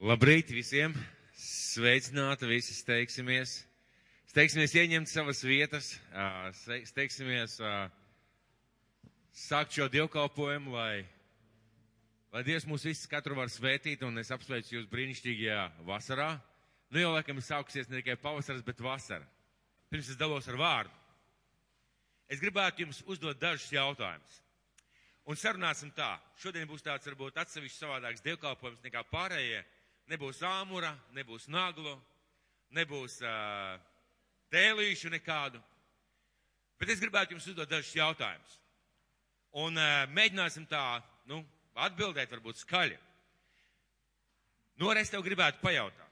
Labrīt visiem! Sveicināti visi, steigsimies! Steigsimies ieņemt savas vietas, steigsimies sākt šo dievkalpojumu, lai, lai Dievs mūs visus katru var svētīt, un es apsveicu jūs brīnišķīgajā vasarā. Nu jau laikam ir sākusies ne tikai pavasaris, bet vasara. Pirms es dalos ar vārdu. Es gribētu jums uzdot dažus jautājumus. Un sarunāsim tā. Šodien būs tāds varbūt atsevišķs savādāks dievkalpojums nekā pārējie nebūs āmura, nebūs naglu, nebūs uh, tēlīšu nekādu. Bet es gribētu jums uzdot dažus jautājumus. Un uh, mēģināsim tā, nu, atbildēt varbūt skaļi. Nu, es tev gribētu pajautāt.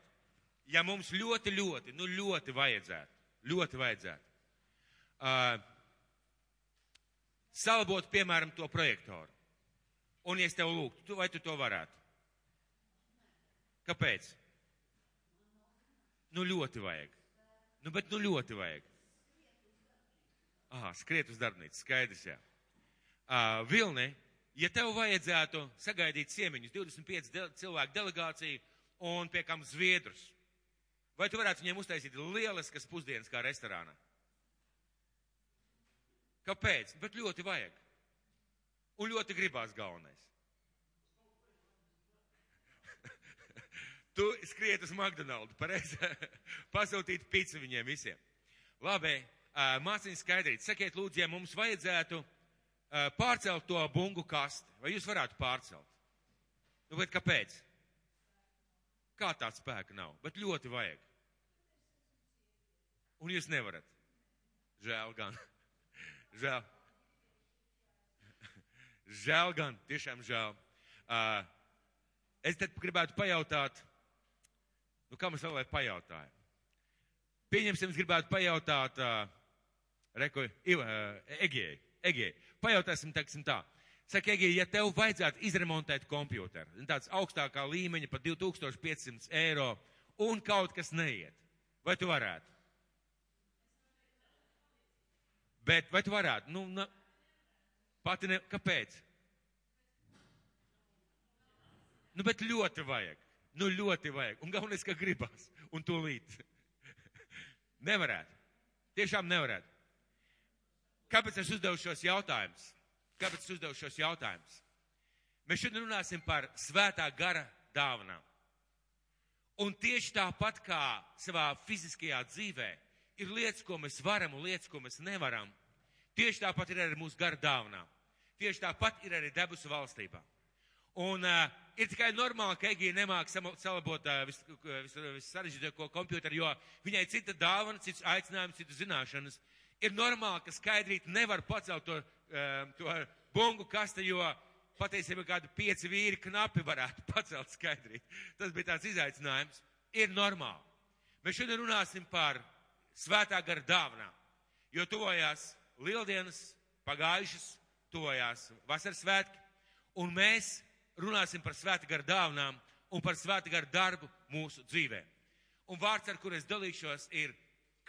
Ja mums ļoti, ļoti, nu ļoti vajadzētu, ļoti vajadzētu uh, salabot, piemēram, to projektoru. Un, ja es tev lūgtu, tu, vai tu to varētu? Kāpēc? Nu ļoti vajag. Nu, bet nu ļoti vajag. Aha, skriet uz darbnīcu, skaidrs, jā. Uh, Vilni, ja tev vajadzētu sagaidīt ciemiņus, 25 de cilvēku delegāciju un pie kam zviedrus, vai tu varētu viņiem uztaisīt lieliskas pusdienas kā restorānā? Kāpēc? Bet ļoti vajag. Un ļoti gribās galvenais. Tu skriet uz McDonald's, pareizi, pasūtīt picu viņiem visiem. Labi, māciņas skaidrīt. Sakiet, lūdzu, ja mums vajadzētu pārcelt to bungu kasti, vai jūs varētu pārcelt? Nu, bet kāpēc? Kā tā spēka nav, bet ļoti vajag. Un jūs nevarat. Žēl gan. Žēl. Žēl gan, tiešām žēl. Uh, es tad gribētu pajautāt, Nu, kā mēs vēl lai pajautājam? Pieņemsim, es gribētu pajautāt, uh, reku, uh, Egejai, Egejai. Pajautāsim, teiksim tā. Saka, Egejai, ja tev vajadzētu izremontēt kompjuteru, tāds augstākā līmeņa par 2500 eiro un kaut kas neiet, vai tu varētu? Bet vai tu varētu? Nu, na, pati ne, kāpēc? Nu, bet ļoti vajag. Nu, ļoti vajag. Un galvenais, ka gribas. Un tūlīt. nevarētu. Tiešām nevarētu. Kāpēc es uzdevu šos jautājumus? Kāpēc es uzdevu šos jautājumus? Mēs šodien runāsim par svētā gara dāvanām. Un tieši tāpat kā savā fiziskajā dzīvē ir lietas, ko mēs varam un lietas, ko mēs nevaram, tieši tāpat ir arī mūsu gara dāvanām. Tieši tāpat ir arī debesu valstībā. Un uh, ir tikai normāli, ka Egija nemāk salabot vissarežģītāko vis, vis kompjuteru, jo viņai cita dāvana, cits aicinājums, citas zināšanas. Ir normāli, ka skaidrīt nevar pacelt to, to bungu kastu, jo patiesībā kādi pieci vīri knapi varētu pacelt skaidrīt. Tas bija tāds izaicinājums. Ir normāli. Mēs šodien runāsim par svētā gara dāvanām, jo tuvojās lieldienas, pagājušas, tuvojās vasaras svētki, un mēs runāsim par svēta gara dāvnām un par svēta gara darbu mūsu dzīvē. Un vārds, ar kur es dalīšos, ir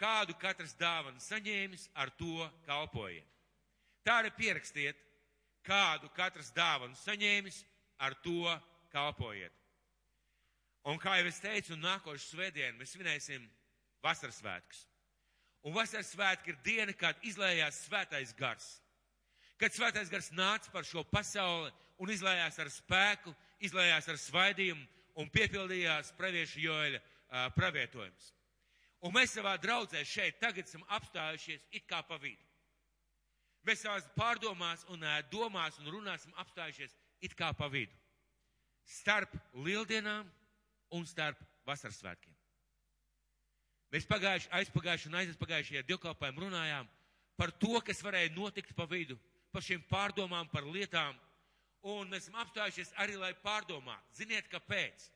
kādu katrs dāvanu saņēmis, ar to kalpojiet. Tā arī pierakstiet, kādu katrs dāvanu saņēmis, ar to kalpojiet. Un kā jau es teicu, nākošu svētdienu mēs svinēsim vasaras svētkus. Un vasaras svētki ir diena, kad izlējās svētais gars. Kad svētais gars nāca par šo pasauli un izlējās ar spēku, izlējās ar svaidījumu un piepildījās praviešu Joeļa uh, pravietojums. Un mēs savā draudzē šeit tagad esam apstājušies it kā pa vidu. Mēs savās pārdomās un uh, domās un runās esam apstājušies it kā pa vidu. Starp lieldienām un starp vasaras svētkiem. Mēs pagājuši, aizpagājuši un aizpagājušajā divkalpājumā runājām par to, kas varēja notikt pa vidu, par šīm pārdomām, par lietām, Un mēs esam apstājušies arī, lai pārdomātu. Ziniet, kāpēc?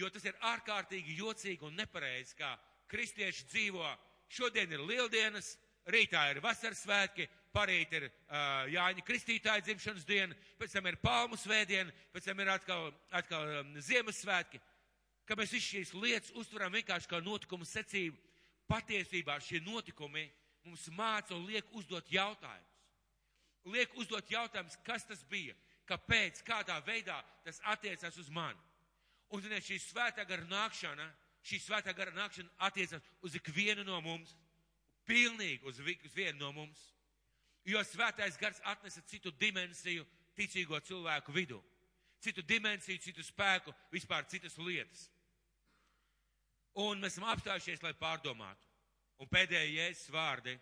Jo tas ir ārkārtīgi jocīgi un nepareizi, kā kristieši dzīvo. Šodien ir lieldienas, rītā ir vasaras svētki, parīt ir uh, Jāņa Kristītāja dzimšanas diena, pēc tam ir Palmu svētdiena, pēc tam ir atkal, atkal um, Ziemassvētki. Ka mēs visu šīs lietas uztveram vienkārši kā notikumu secību. Patiesībā šie notikumi mums māca un liek uzdot jautājumus. Liek uzdot jautājumus, kas tas bija, kāpēc, kādā veidā tas attiecas uz mani. Un, ziniet, šī svētā gara nākšana, šī svētā gara nākšana attiecas uz ikvienu no mums, pilnīgi uz, uz vienu no mums. Jo svētais gars atnesa citu dimensiju ticīgo cilvēku vidū. Citu dimensiju, citu spēku, vispār citas lietas. Un mēs esam apstājušies, lai pārdomātu. Un pēdējie jēzus vārdi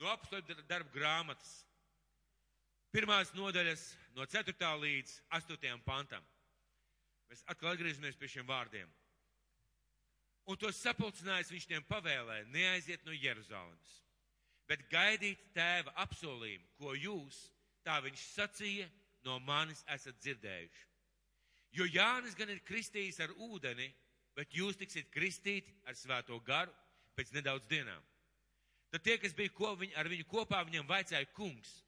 no apstoļu darba grāmatas. Pirmās nodaļas no 4. līdz 8. pantam. Mēs atkal atgriežamies pie šiem vārdiem. Un tos sapulcinājis viņš tiem pavēlēja neaiziet no Jeruzalemes, bet gaidīt tēva apsolījumu, ko jūs, tā viņš sacīja, no manis esat dzirdējuši. Jo Jānis gan ir kristījis ar ūdeni, bet jūs tiksiet kristīti ar svēto garu pēc nedaudz dienām. Tad tie, kas bija ko viņ, ar viņu kopā, viņam vaicāja kungs,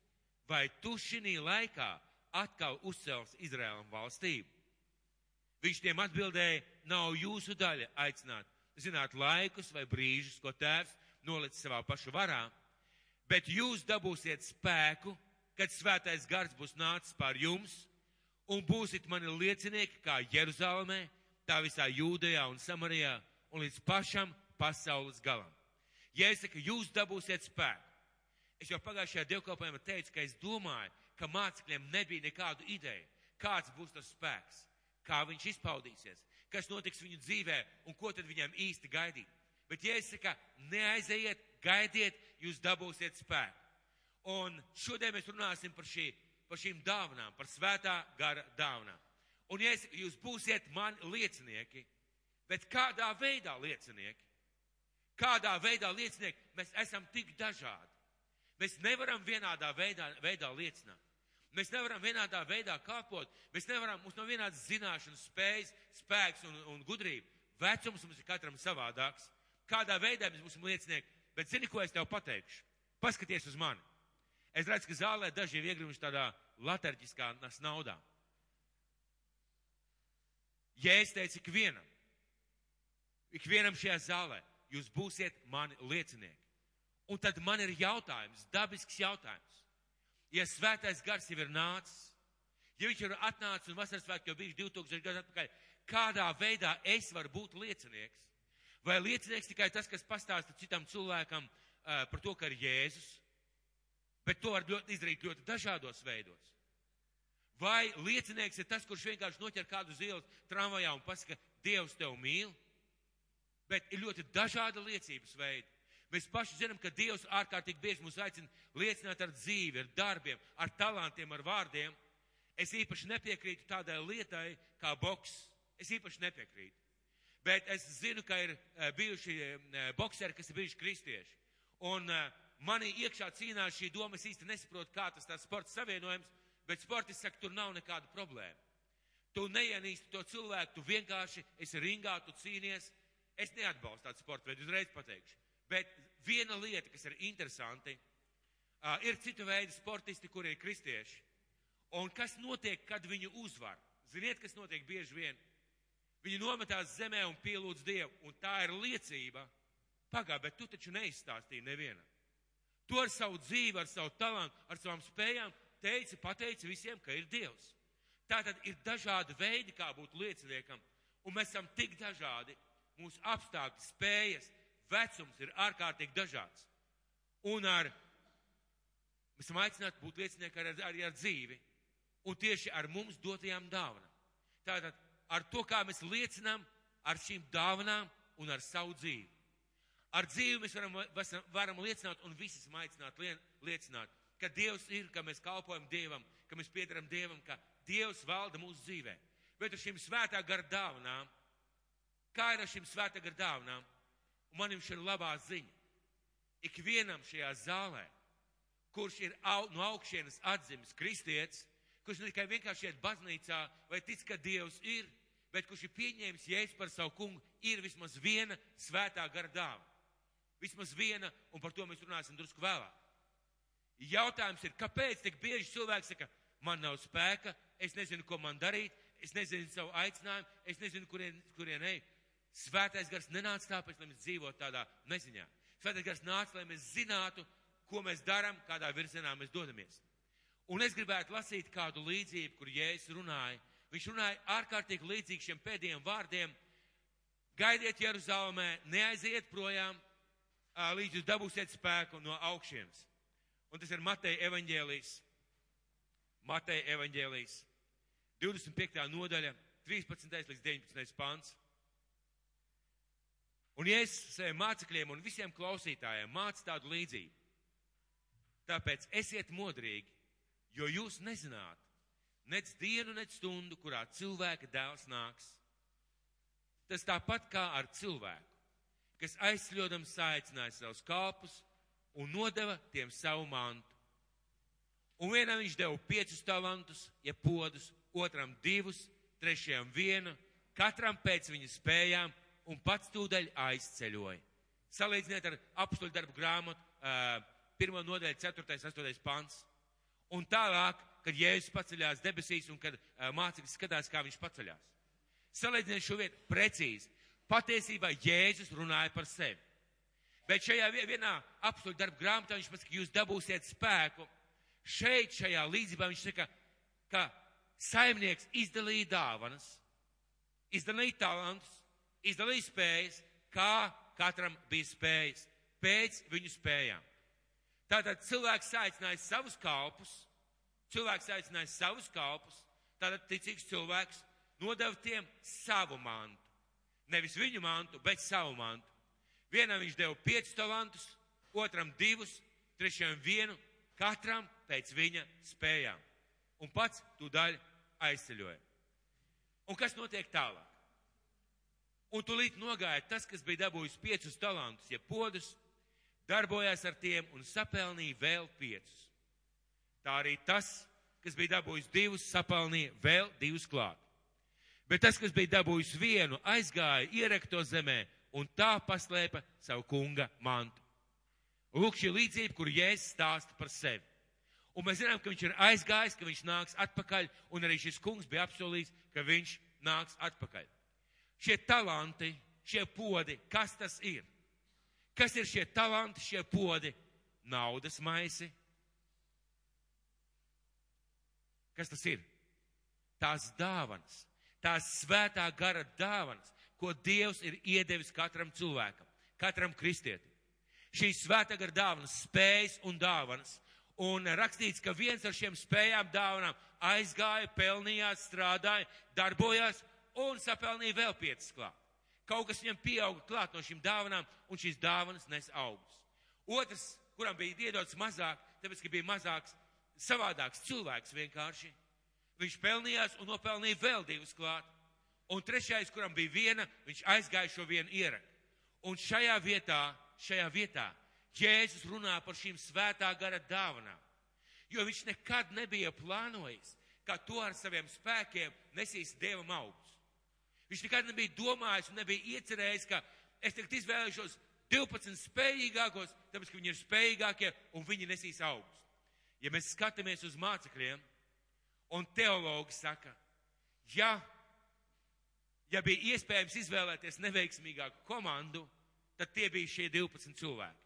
vai tu šī laikā atkal uzcels Izraēlam valstību? Viņš tiem atbildēja, nav jūsu daļa aicināt, zināt laikus vai brīžus, ko tēvs nolicis savā pašu varā, bet jūs dabūsiet spēku, kad svētais gars būs nācis pār jums, un būsit mani liecinieki kā Jeruzalemē, tā visā Jūdejā un Samarijā, un līdz pašam pasaules galam. Ja es saku, jūs dabūsiet spēku, es jau pagājušajā dievkalpojumā teicu, ka es domāju, ka mācekļiem nebija nekādu ideju, kāds būs tas spēks, kā viņš izpaudīsies, kas notiks viņu dzīvē un ko tad viņam īsti gaidīt. Bet, ja es saku, neaiziet, gaidiet, jūs dabūsiet spēku. Un šodien mēs runāsim par, šī, par šīm dāvanām, par svētā gara dāvanām. Un, ja es, jūs būsiet mani liecinieki, bet kādā veidā liecinieki? Kādā veidā liecinieki? Mēs esam tik dažādi. Mēs nevaram vienādā veidā, veidā liecināt. Mēs nevaram vienādā veidā kalpot. Mēs nevaram, mums nav vienādas zināšanas, spējas, spēks un, un gudrība. Vecums mums ir katram savādāks. Kādā veidā mēs būsim liecinieki? Bet zini, ko es tev pateikšu? Paskaties uz mani. Es redzu, ka zālē daži ir iegrimuši tādā latarģiskā naudā. Ja es teicu ikvienam, ikvienam šajā zālē, jūs būsiet mani liecinieki. Un tad man ir jautājums, dabisks jautājums. Ja svētais gars jau ir nācis, ja viņš ir atnācis un vasaras svētki jau bijuši 2000 gadus atpakaļ, kādā veidā es varu būt liecinieks? Vai liecinieks tikai tas, kas pastāsta citam cilvēkam uh, par to, ka ir Jēzus? Bet to var ļoti, izdarīt ļoti dažādos veidos. Vai liecinieks ir tas, kurš vienkārši noķer kādu uz ielas tramvajā un pasaka, Dievs tev mīl? Bet ir ļoti dažādi liecības veidi. Mēs paši zinām, ka Dievs ārkārtīgi bieži mūs aicina liecināt ar dzīvi, ar darbiem, ar talantiem, ar vārdiem. Es īpaši nepiekrītu tādai lietai kā boks. Es īpaši nepiekrītu. Bet es zinu, ka ir uh, bijuši uh, bokseri, kas ir bijuši kristieši. Un uh, manī iekšā cīnās šī doma, es īsti nesaprotu, kā tas tāds sports savienojums, bet sportists saka, tur nav nekāda problēma. Tu neienīsti to cilvēku, tu vienkārši esi ringā, tu cīnies. Es neatbalstu tādu sporta veidu, uzreiz pateikšu. Bet viena lieta, kas ir interesanti, ir citu veidu sportisti, kuri ir kristieši. Un kas notiek, kad viņi uzvar? Ziniet, kas notiek bieži vien? Viņi nometās zemē un pielūdz Dievu, un tā ir liecība. Pagā, bet tu taču neizstāstīji nevienam. Tu ar savu dzīvi, ar savu talantu, ar savām spējām teici, pateici visiem, ka ir Dievs. Tātad ir dažādi veidi, kā būt lieciniekam, un mēs esam tik dažādi. Mūsu apstākļi, spējas, vecums ir ārkārtīgi dažāds. Un ar, mēs esam aicināti būt liecinieki arī ar, ar, dzīvi, un tieši ar mums dotajām dāvanām. Tātad ar to, kā mēs liecinām, ar šīm dāvanām un ar savu dzīvi. Ar dzīvi mēs varam, varam liecināt, un visi esam aicināti liecināt, ka Dievs ir, ka mēs kalpojam Dievam, ka mēs piedaram Dievam, ka Dievs valda mūsu dzīvē. Bet ar šīm svētā gara dāvanām, kā ir ar šīm svētā gara dāvanām, un man jums ir labā ziņa. Ikvienam šajā zālē, kurš ir au, no augšienes atzimis kristietis, kurš ne tikai vienkārši iet baznīcā vai tic, ka Dievs ir, bet kurš ir pieņēmis jēzus par savu kungu, ir vismaz viena svētā gara dāvana. Vismaz viena, un par to mēs runāsim drusku vēlāk. Jautājums ir, kāpēc tik bieži cilvēks saka, man nav spēka, es nezinu, ko man darīt, es nezinu savu aicinājumu, es nezinu, kurien, kurien ej. Svētais gars nenāca tāpēc, lai mēs dzīvotu tādā neziņā. Svētais gars nāca, lai mēs zinātu, ko mēs darām, kādā virzienā mēs dodamies. Un es gribētu lasīt kādu līdzību, kur Jēzus runāja viņš runāja ārkārtīgi līdzīgi šiem pēdējiem vārdiem. Gaidiet Jeruzalemē, neaiziet projām, līdz jūs dabūsiet spēku no augšiems. Un tas ir Mateja evaņģēlijas. Mateja evaņģēlijas 25. nodaļa, 13. līdz 19. pants. Un es saviem mācekļiem un visiem klausītājiem mācu tādu līdzību, tāpēc esiet modrīgi, jo jūs nezināt, nec dienu, nec stundu, kurā cilvēka dēls nāks. Tas tāpat kā ar cilvēku, kas aizsļodams saicināja savus kalpus un nodeva tiem savu mantu. Un vienam viņš deva piecus talantus, ja podus, otram divus, trešajam vienu, katram pēc viņa spējām un pats tūdaļ aizceļoja. Salīdziniet ar apstuļu darbu grāmatu, pirmo nodaļu, 4. 8. pants. Un tālāk, kad Jēzus paceļās debesīs un kad mācekļi skatās, kā viņš paceļās. Salīdziniet šo vietu precīzi. Patiesībā Jēzus runāja par sevi. Bet šajā vienā apstuļu darbu grāmatā viņš pasaka, jūs dabūsiet spēku. Šeit, šajā līdzībā viņš saka, ka saimnieks izdalīja dāvanas, izdalīja talantus, izdalīja spējas, kā katram bija spējas, pēc viņu spējām. Tātad cilvēks aicināja savus kalpus, cilvēks aicināja savus kalpus, tātad ticīgs cilvēks nodeva tiem savu mantu. Nevis viņu mantu, bet savu mantu. Vienam viņš deva piecus talantus, otram divus, trešajam vienu, katram pēc viņa spējām. Un pats tūdaļ aizceļoja. Un kas notiek tālāk? Un tūlīt nogāja tas, kas bija dabūjis piecus talantus, ja podus, darbojās ar tiem un sapelnīja vēl piecus. Tā arī tas, kas bija dabūjis divus, sapelnīja vēl divus klāt. Bet tas, kas bija dabūjis vienu, aizgāja ierekto zemē un tā paslēpa savu kunga mantu. Lūk, šī līdzība, kur Jēzus stāsta par sevi. Un mēs zinām, ka viņš ir aizgājis, ka viņš nāks atpakaļ, un arī šis kungs bija apsolījis, ka viņš nāks atpakaļ šie talanti, šie podi, kas tas ir? Kas ir šie talanti, šie podi? Naudas maisi. Kas tas ir? Tās dāvanas, tās svētā gara dāvanas, ko Dievs ir iedevis katram cilvēkam, katram kristietim. Šīs svētā gara dāvanas, spējas un dāvanas. Un rakstīts, ka viens ar šiem spējām dāvanām aizgāja, pelnījās, strādāja, darbojās un sapelnīja vēl piecas klāt. Kaut kas viņam pieauga klāt no šīm dāvanām, un šīs dāvanas nes augus. Otrs, kuram bija iedots mazāk, tāpēc, ka bija mazāks, savādāks cilvēks vienkārši, viņš pelnījās un nopelnīja vēl divus klāt. Un trešais, kuram bija viena, viņš aizgāja šo vienu ierakstu. Un šajā vietā, šajā vietā, Jēzus runā par šīm svētā gara dāvanām. Jo viņš nekad nebija plānojis, ka to ar saviem spēkiem nesīs Dievam augus. Viņš nekad nebija domājis un nebija iecerējis, ka es tagad izvēlēšos 12 spējīgākos, tāpēc, ka viņi ir spējīgākie un viņi nesīs augus. Ja mēs skatāmies uz mācekļiem, un teologi saka, ja, ja bija iespējams izvēlēties neveiksmīgāku komandu, tad tie bija šie 12 cilvēki.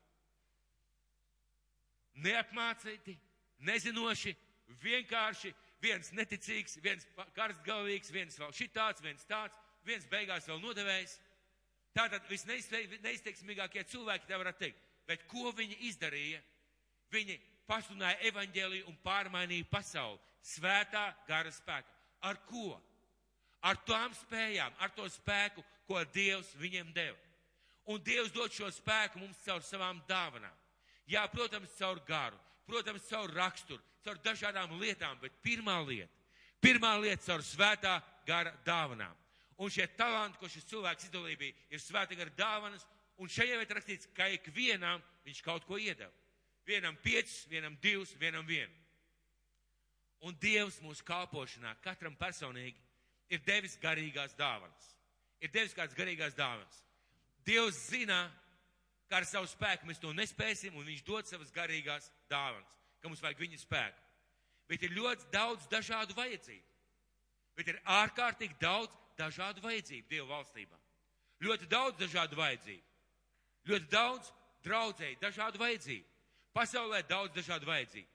Neapmācīti, nezinoši, vienkārši viens neticīgs, viens karstgalvīgs, viens vēl šitāds, viens tāds viens beigās vēl nodevējs. Tātad visneizteiksmīgākie cilvēki te varētu teikt. Bet ko viņi izdarīja? Viņi pasludināja evaņģēliju un pārmainīja pasauli svētā gara spēka. Ar ko? Ar tām spējām, ar to spēku, ko Dievs viņiem deva. Un Dievs dod šo spēku mums caur savām dāvanām. Jā, protams, caur garu, protams, caur raksturu, caur dažādām lietām, bet pirmā lieta, pirmā lieta caur svētā gara dāvanām. Un šie talanti, ko šis cilvēks izdalīja, bija, ir svētā gara dāvanas, un šajā vietā rakstīts, ka ikvienam viņš kaut ko iedeva. Vienam piecus, vienam divus, vienam vienu. Un Dievs mūsu kalpošanā katram personīgi ir devis garīgās dāvanas. Ir devis kādas garīgās dāvanas. Dievs zina, ka ar savu spēku mēs to nespēsim, un viņš dod savas garīgās dāvanas, ka mums vajag viņa spēku. Bet ir ļoti daudz dažādu vajadzību. Bet ir ārkārtīgi daudz dažādu vajadzību Dievu valstībā. Ļoti daudz dažādu vajadzību. Ļoti daudz draudzēji, dažādu vajadzību. Pasaulē daudz dažādu vajadzību.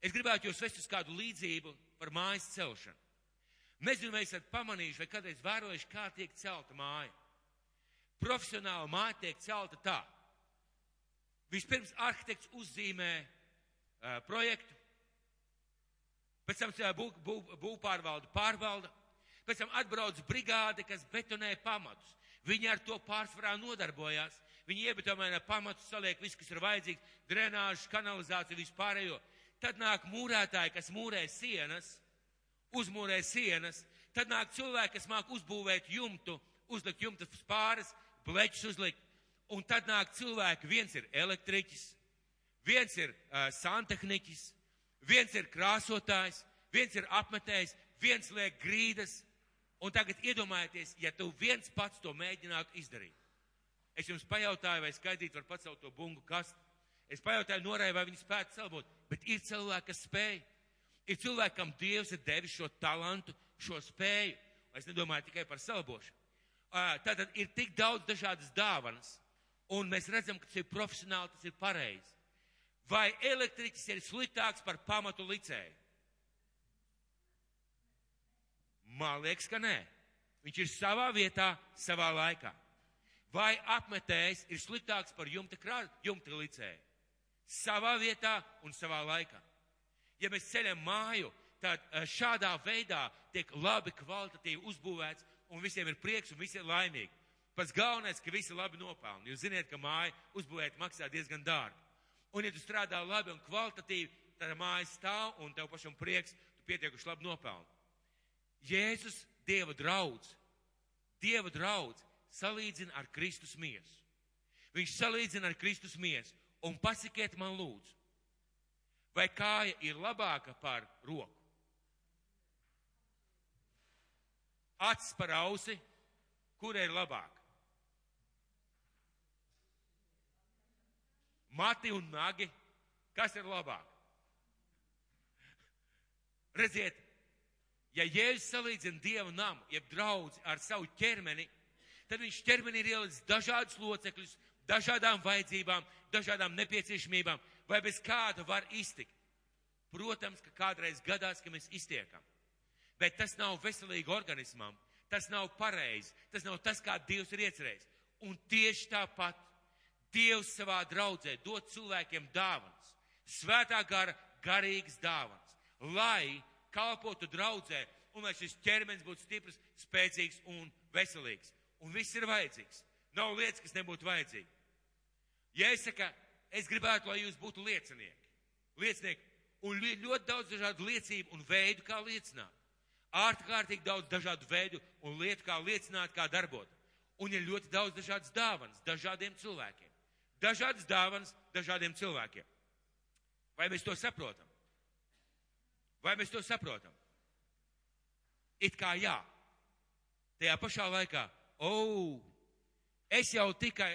Es gribētu jūs vest uz kādu līdzību par mājas celšanu. Nezinu, vai esat pamanījuši vai kādreiz vērojuši, kā tiek celta māja. Profesionāla māja tiek celta tā. Vispirms arhitekts uzzīmē uh, projektu, pēc tam būvpārvalde bū, bū pārvalda, pēc tam atbrauc brigāde, kas betonē pamatus. Viņi ar to pārsvarā nodarbojās. Viņi iebetonē pamatus, saliek visu, kas ir vajadzīgs, drenāžu, kanalizāciju, vispārējo. Tad nāk mūrētāji, kas mūrē sienas, uzmūrē sienas, tad nāk cilvēki, kas māk uzbūvēt jumtu, uzlikt jumtu pāris, bleķus uzlikt, un tad nāk cilvēki, viens ir elektriķis, viens ir uh, santehniķis, viens ir krāsotājs, viens ir apmetējs, viens liek grīdas, un tagad iedomājieties, ja tu viens pats to mēģinātu izdarīt. Es jums pajautāju, vai skaidīt var pacelt to bungu kastu. Es pajautāju Norai, vai viņi spētu celbot, bet ir cilvēki, kas spēj. Ir cilvēkam Dievs ir devis šo talantu, šo spēju. Es nedomāju tikai par salbošanu. Tātad ir tik daudz dažādas dāvanas, un mēs redzam, ka tas ir profesionāli, tas ir pareizi. Vai elektriķis ir sliktāks par pamatu licēju? Man liekas, ka nē. Viņš ir savā vietā, savā laikā. Vai apmetējs ir sliktāks par jumta, krā, jumta licēju? Savā vietā un savā laikā ja mēs ceļam māju, tad eh, šādā veidā tiek labi kvalitatīvi uzbūvēts un visiem ir prieks un visi ir laimīgi. Pats galvenais, ka visi labi nopelna. Jūs zināt, ka māja uzbūvēt maksā diezgan dārgi. Un ja tu strādā labi un kvalitatīvi, tad māja stāv un tev pašam prieks, tu pietiekuši labi nopelni. Jēzus, Dieva draudz, Dieva draudz salīdzina ar Kristus miesu. Viņš salīdzina ar Kristus miesu. Un pasakiet man lūdzu, Vai kāja ir labāka par roku? Acis par ausi, kura ir labāka? Mati un nagi, kas ir labāk? Redziet, ja Jēzus salīdzina Dievu namu, jeb draudzi ar savu ķermeni, tad viņš ķermenī ir ielicis dažādus locekļus, dažādām vajadzībām, dažādām nepieciešamībām, vai bez kāda var iztikt. Protams, ka kādreiz gadās, ka mēs iztiekam. Bet tas nav veselīgi organismam, tas nav pareizi, tas nav tas, kā Dievs ir iecerējis. Un tieši tāpat Dievs savā draudzē dod cilvēkiem dāvanas, svētā gara garīgas dāvanas, lai kalpotu draudzē un lai šis ķermenis būtu stiprs, spēcīgs un veselīgs. Un viss ir vajadzīgs. Nav lietas, kas nebūtu vajadzīgi. Ja es saku, es gribētu, lai jūs būtu liecinieki. Liecinieki un ļoti daudz dažādu liecību un veidu, kā liecināt. Ārkārtīgi daudz dažādu veidu un lietu, kā liecināt, kā darbot. Un ir ļoti daudz dažādas dāvanas dažādiem cilvēkiem. Dažādas dāvanas dažādiem cilvēkiem. Vai mēs to saprotam? Vai mēs to saprotam? It kā jā. Tajā pašā laikā, oh, es jau tikai,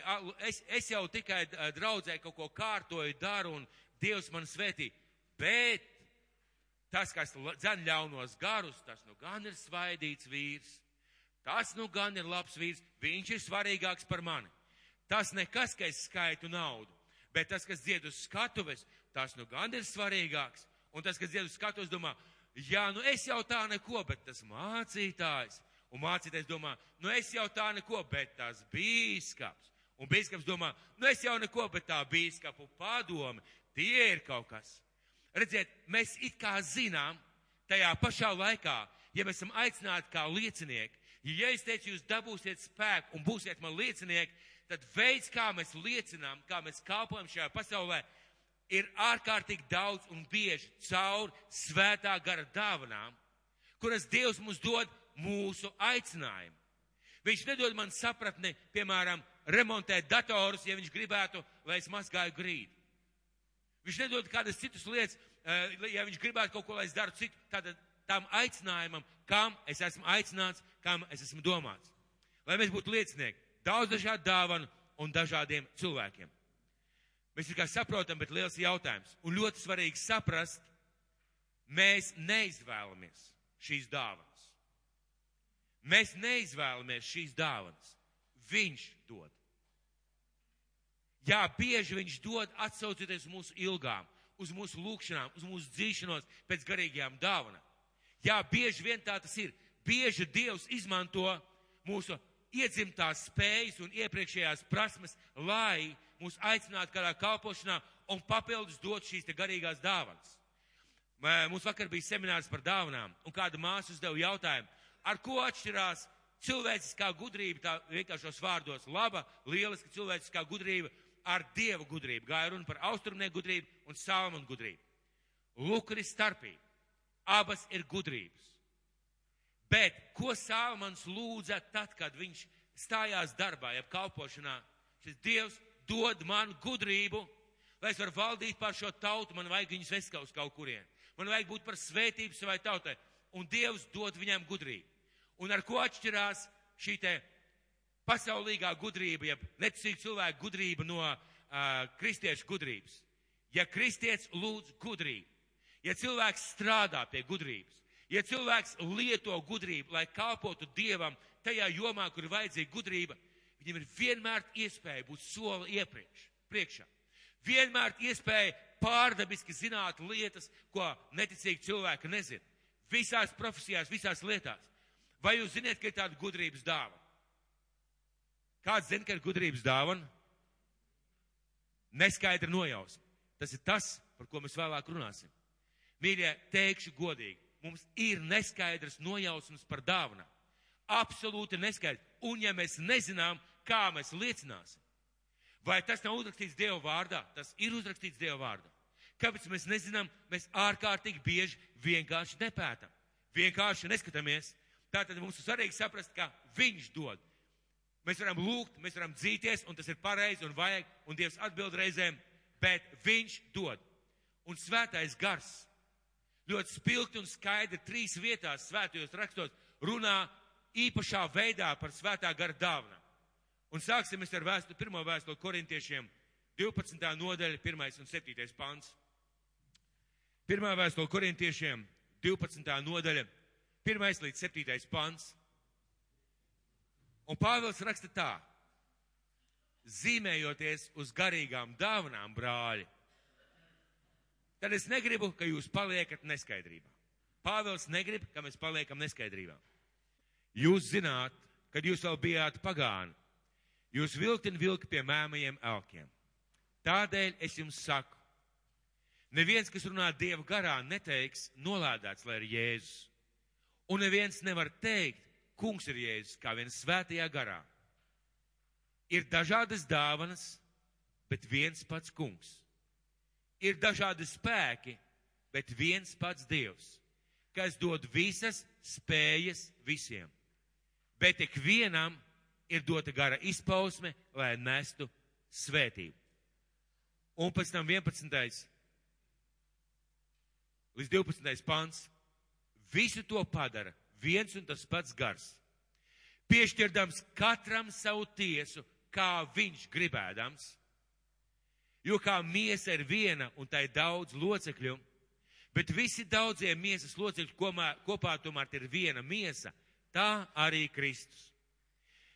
es, es jau tikai draudzē kaut ko kārtoju, daru un Dievs man svētī. Bet tas, kas dzen ļaunos garus, tas nu gan ir svaidīts vīrs. Tas nu gan ir labs vīrs, viņš ir svarīgāks par mani. Tas nekas, ka es skaitu naudu, bet tas, kas dzied uz skatuves, tas nu gan ir svarīgāks. Un tas, kas uz skatuves, domā, jā, nu es jau tā neko, bet tas mācītājs. Un mācītājs domā, nu es jau tā neko, bet tas bīskaps. Un bīskaps domā, nu es jau neko, bet tā bīskapu padome, tie ir kaut kas. Redziet, mēs it kā zinām, tajā pašā laikā, ja mēs esam aicināti kā liecinieki, ja es teicu, jūs dabūsiet spēku un būsiet man liecinieki, tad veids, kā mēs liecinām, kā mēs kalpojam šajā pasaulē, ir ārkārtīgi daudz un bieži caur svētā gara dāvanām, kuras Dievs mums dod mūsu aicinājumu. Viņš nedod man sapratni, piemēram, remontēt datorus, ja viņš gribētu, lai es mazgāju grīdu. Viņš nedod kādas citas lietas, eh, ja viņš gribētu kaut ko, lai es daru citu, tad tam aicinājumam, kam es esmu aicināts, kam es esmu domāts. Lai mēs būtu liecinieki, daudz dažādu dāvanu un dažādiem cilvēkiem. Mēs tikai saprotam, bet liels jautājums. Un ļoti svarīgi saprast, mēs neizvēlamies šīs dāvanas. Mēs neizvēlamies šīs dāvanas. Viņš dod. Jā, bieži viņš dod atsaucoties mūsu ilgām, uz mūsu lūgšanām, uz mūsu dzīšanos pēc garīgajām dāvanām. Jā, bieži vien tā tas ir. bieži Dievs izmanto mūsu iedzimtās spējas un iepriekšējās prasmes, lai mūs aicinātu kādā kalpošanā un papildus dot šīs garīgās dāvanas. Mums vakar bija seminārs par dāvanām, un kāda māsa uzdeva jautājumu, ar ko atšķirās cilvēciskā gudrība, tā vienkāršos vārdos, laba, lieliska cilvēciskā gudrība ar dievu gudrību. Gāja runa par austrumnieku gudrību un salmanu gudrību. Ir starpība. Abas ir gudrības. Bet ko Salmans lūdza tad, kad viņš stājās darbā, jeb kalpošanā? Šis Dievs dod man gudrību, lai es varu valdīt pār šo tautu, man vajag viņus vest uz kaut kurien. Man vajag būt par svētību savai tautai. Un Dievs dod viņam gudrību. Un ar ko atšķirās šī te pasaulīgā gudrība, jeb neticīga cilvēka gudrība no uh, kristiešu gudrības? Ja kristietis lūdz gudrību, ja cilvēks strādā pie gudrības, ja cilvēks lieto gudrību, lai kalpotu Dievam tajā jomā, kur ir vajadzīga gudrība, viņam ir vienmēr iespēja būt soli iepriekš, priekšā. Vienmēr iespēja pārdabiski zināt lietas, ko neticīgi cilvēki nezina. Visās profesijās, visās lietās. Vai jūs zināt, ka ir tāda gudrības dāvana? Kāds zina, ka ir gudrības dāvana? Neskaidra nojausma. Tas ir tas, par ko mēs vēlāk runāsim. Mīļie, teikšu godīgi, mums ir neskaidrs nojausmas par dāvanām. Absolūti neskaidrs. Un ja mēs nezinām, kā mēs liecināsim, vai tas nav uzrakstīts Dieva vārdā, tas ir uzrakstīts Dieva vārdā. Kāpēc mēs nezinām, mēs ārkārtīgi bieži vienkārši nepētam, vienkārši neskatāmies. Tātad mums ir svarīgi saprast, ka Viņš dod. Mēs varam lūgt, mēs varam dzīties, un tas ir pareizi un vajag, un Dievs atbild reizēm, bet Viņš dod. Un svētais gars ļoti spilgti un skaidri trīs vietās svētajos rakstos runā īpašā veidā par svētā gara dāvanām. Un sāksim ar vēstuli, pirmo vēstuli korintiešiem, 12. nodaļa, 1. un 7. pants. Pirmā vēstule korintiešiem, 12. nodaļa, 1. līdz 7. pants. Un Pāvils raksta tā, zīmējoties uz garīgām dāvanām, brāļi, tad es negribu, ka jūs paliekat neskaidrībā. Pāvils negrib, ka mēs paliekam neskaidrībā. Jūs zināt, kad jūs vēl bijāt pagāni, jūs vilkt un vilkt pie mēmajiem elkiem. Tādēļ es jums saku, Neviens, kas runā Dieva garā, neteiks nolādēts, lai ir Jēzus. Un neviens nevar teikt, kungs ir Jēzus, kā viens svētajā garā. Ir dažādas dāvanas, bet viens pats kungs. Ir dažādi spēki, bet viens pats Dievs, kas dod visas spējas visiem. Bet ik vienam ir dota gara izpausme, lai nestu svētību. Un pēc tam 11 līdz 12. pants. Visu to padara viens un tas pats gars. Piešķirdams katram savu tiesu, kā viņš gribēdams. Jo kā miesa ir viena un tai daudz locekļu, bet visi daudzie miesas locekļi kopā, kopā tomēr ir viena miesa, tā arī Kristus.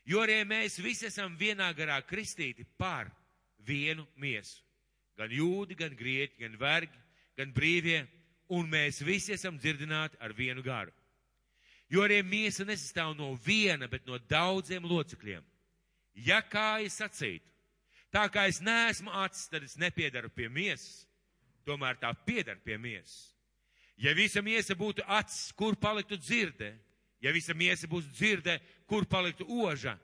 Jo arī mēs visi esam vienā garā kristīti par vienu miesu. Gan jūdi, gan grieķi, gan vergi, gan brīvie un mēs visi esam dzirdināti ar vienu garu. Jo arī miesa nesastāv no viena, bet no daudziem locekļiem. Ja kā es sacītu, tā kā es neesmu acis, tad es nepiedaru pie miesas, tomēr tā piedara pie miesas. Ja visa miesa būtu acis, kur paliktu dzirdē, ja visa miesa būtu dzirdē, kur paliktu oža,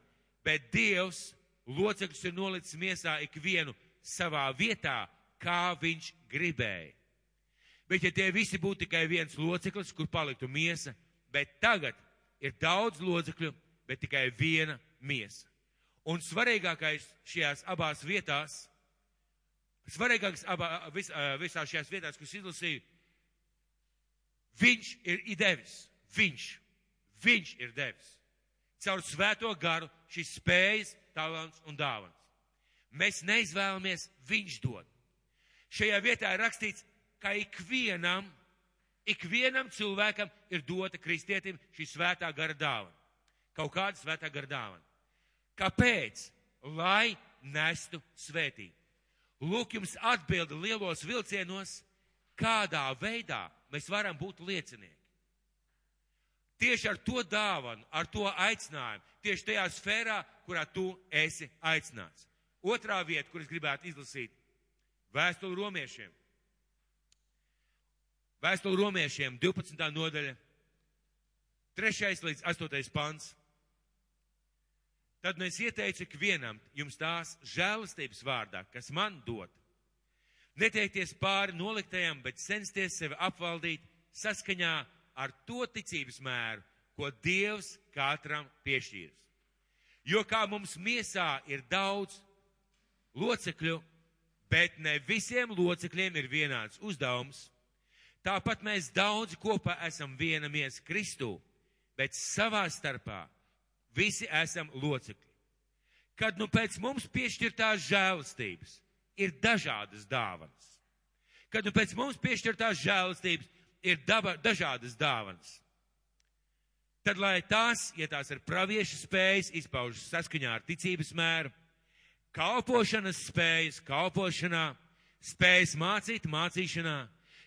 bet Dievs locekļus ir nolicis miesā ikvienu savā vietā, kā viņš gribēja. Bet ja tie visi būtu tikai viens loceklis, kur paliktu miesa, bet tagad ir daudz locekļu, bet tikai viena miesa. Un svarīgākais šajās abās vietās, svarīgākais abā, vis, visās šajās vietās, kas izlasīju, viņš ir devis. Viņš, viņš ir devis. Caur svēto garu šīs spējas, talants un dāvans. Mēs neizvēlamies, viņš dod. Šajā vietā ir rakstīts, ka ikvienam, ikvienam cilvēkam ir dota kristietim šī svētā gara dāvana. Kaut kāda svētā gara dāvana. Kāpēc? Lai nestu svētību. Lūk, jums atbildi lielos vilcienos, kādā veidā mēs varam būt liecinieki. Tieši ar to dāvanu, ar to aicinājumu, tieši tajā sfērā, kurā tu esi aicināts. Otrā vieta, kuras gribētu izlasīt, vēstuli romiešiem. Vēstuli romiešiem, 12. nodaļa, 3. līdz 8. pants. Tad nu es ieteicu ikvienam jums tās žēlastības vārdā, kas man dod. Neteikties pāri noliktajam, bet censties sevi apvaldīt saskaņā ar to ticības mēru, ko Dievs katram piešķīrs. Jo kā mums miesā ir daudz locekļu, bet ne visiem locekļiem ir vienāds uzdevums, tāpat mēs daudzi kopā esam viena miesa Kristū, bet savā starpā visi esam locekļi. Kad nu pēc mums piešķirtās žēlastības ir dažādas dāvanas, kad nu pēc mums piešķirtās žēlastības ir daba, dažādas dāvanas. Tad, lai tās, ja tās ir praviešu spējas, izpaužas saskaņā ar ticības mēru, kalpošanas spējas, kalpošanā, spējas mācīt, mācīšanā,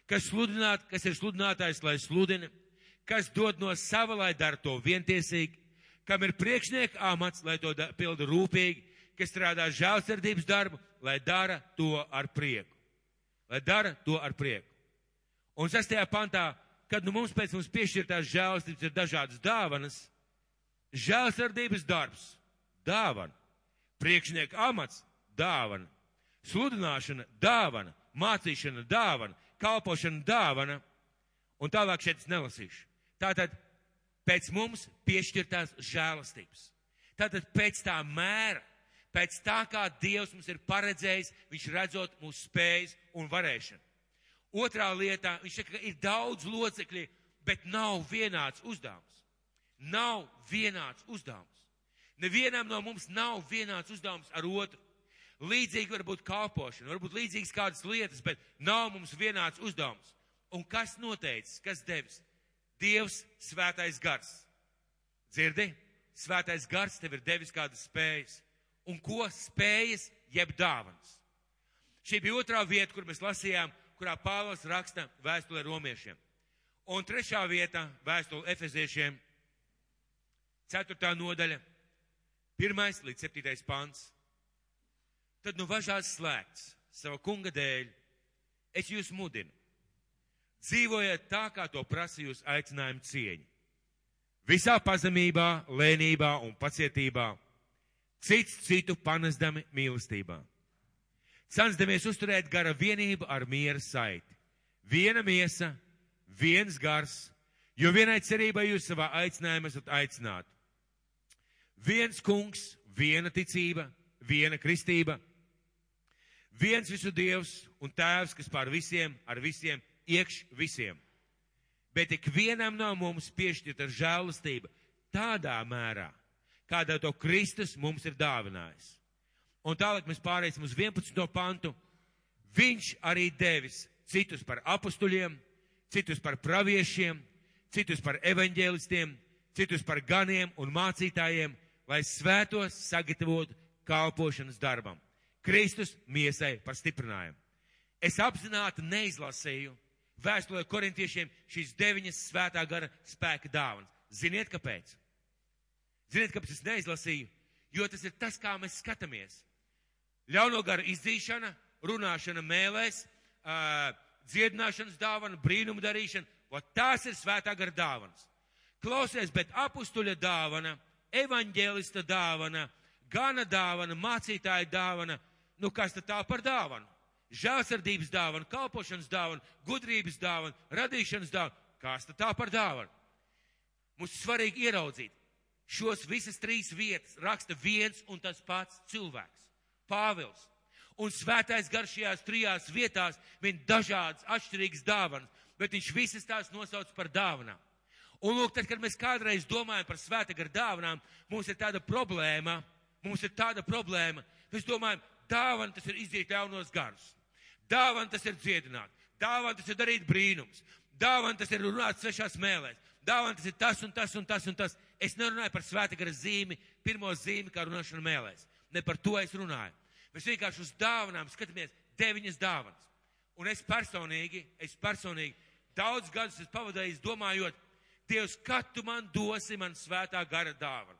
kas, sludināt, kas ir sludinātājs, lai sludina, kas dod no sava, lai dara to vientiesīgi, kam ir priekšnieka amats, lai to da, pilda rūpīgi, kas strādā žēlsirdības darbu, lai dara to ar prieku. Lai dara to ar prieku. Un sastajā pantā, kad nu mums pēc mums piešķirtās žēlastības ir dažādas dāvanas, žēlastības darbs, dāvana, priekšnieka amats, dāvana, sludināšana, dāvana, mācīšana, dāvana, kalpošana, dāvana, un tālāk šeit es nelasīšu. Tātad pēc mums piešķirtās žēlastības. Tātad pēc tā mēra, pēc tā, kā Dievs mums ir paredzējis, viņš redzot mūsu spējas un varēšanu. Otrā lietā, viņš saka, ka ir daudz locekļi, bet nav vienāds uzdevums. Nav vienāds uzdevums. Nevienam no mums nav vienāds uzdevums ar otru. Līdzīgi var būt kalpošana, varbūt līdzīgas kādas lietas, bet nav mums vienāds uzdevums. Un kas noteicis, kas devis? Dievs svētais gars. Dzirdi? Svētais gars tev ir devis kādas spējas. Un ko spējas jeb dāvans? Šī bija otrā vieta, kur mēs lasījām kurā Pāvils raksta vēstulē romiešiem. Un trešā vieta vēstule efeziešiem, ceturtā nodaļa, pirmais līdz septītais pants. Tad nu važās slēgts sava kunga dēļ, es jūs mudinu. Dzīvojiet tā, kā to prasa jūs aicinājuma cieņa. Visā pazemībā, lēnībā un pacietībā, cits citu panesdami mīlestībā censdamies uzturēt gara vienību ar miera saiti. Viena miesa, viens gars, jo vienai cerībai jūs savā aicinājumā esat aicināti. Viens kungs, viena ticība, viena kristība, viens visu dievs un tēvs, kas pār visiem, ar visiem, iekš visiem. Bet ik vienam no mums piešķirta žēlastība tādā mērā, kādā to Kristus mums ir dāvinājis. Un tālāk mēs pārēsim uz 11. pantu. Viņš arī devis citus par apustuļiem, citus par praviešiem, citus par evaņģēlistiem, citus par ganiem un mācītājiem, lai svētos sagatavotu kalpošanas darbam. Kristus miesai par stiprinājumu. Es apzināti neizlasīju vēstulē korintiešiem šīs deviņas svētā gara spēka dāvanas. Ziniet, kāpēc? Ziniet, kāpēc es neizlasīju? Jo tas ir tas, kā mēs skatāmies ļauno garu izdzīšana, runāšana mēlēs, uh, dziedināšanas dāvana, brīnumu darīšana, o tās ir svētā gara dāvanas. Klausies, bet apustuļa dāvana, evaņģēlista dāvana, gana dāvana, mācītāja dāvana, nu kas tad tā par dāvanu? Žēlsardības dāvana, kalpošanas dāvana, gudrības dāvana, radīšanas dāvana, kas tad tā par dāvanu? Mums svarīgi ieraudzīt. Šos visas trīs vietas raksta viens un tas pats cilvēks. Pāvils. Un svētais garš šajās trijās vietās min dažādas atšķirīgas dāvanas, bet viņš visas tās nosauc par dāvanām. Un lūk, tad, kad mēs kādreiz domājam par svēta gara dāvanām, mums ir tāda problēma, mums ir tāda problēma, mēs domājam, dāvana tas ir izdīt ļaunos garus. Dāvana tas ir dziedināt, dāvana tas ir darīt brīnums, dāvana tas ir runāt svešās mēlēs, dāvana tas ir tas un tas un tas un tas. Es nerunāju par svēta gara zīmi, pirmo zīmi, kā runāšana mēlēs ne par to es runāju. Mēs vienkārši uz dāvanām skatāmies deviņas dāvanas. Un es personīgi, es personīgi daudz gadus esmu pavadījis domājot, Dievs, kad tu man dosi man svētā gara dāvanas?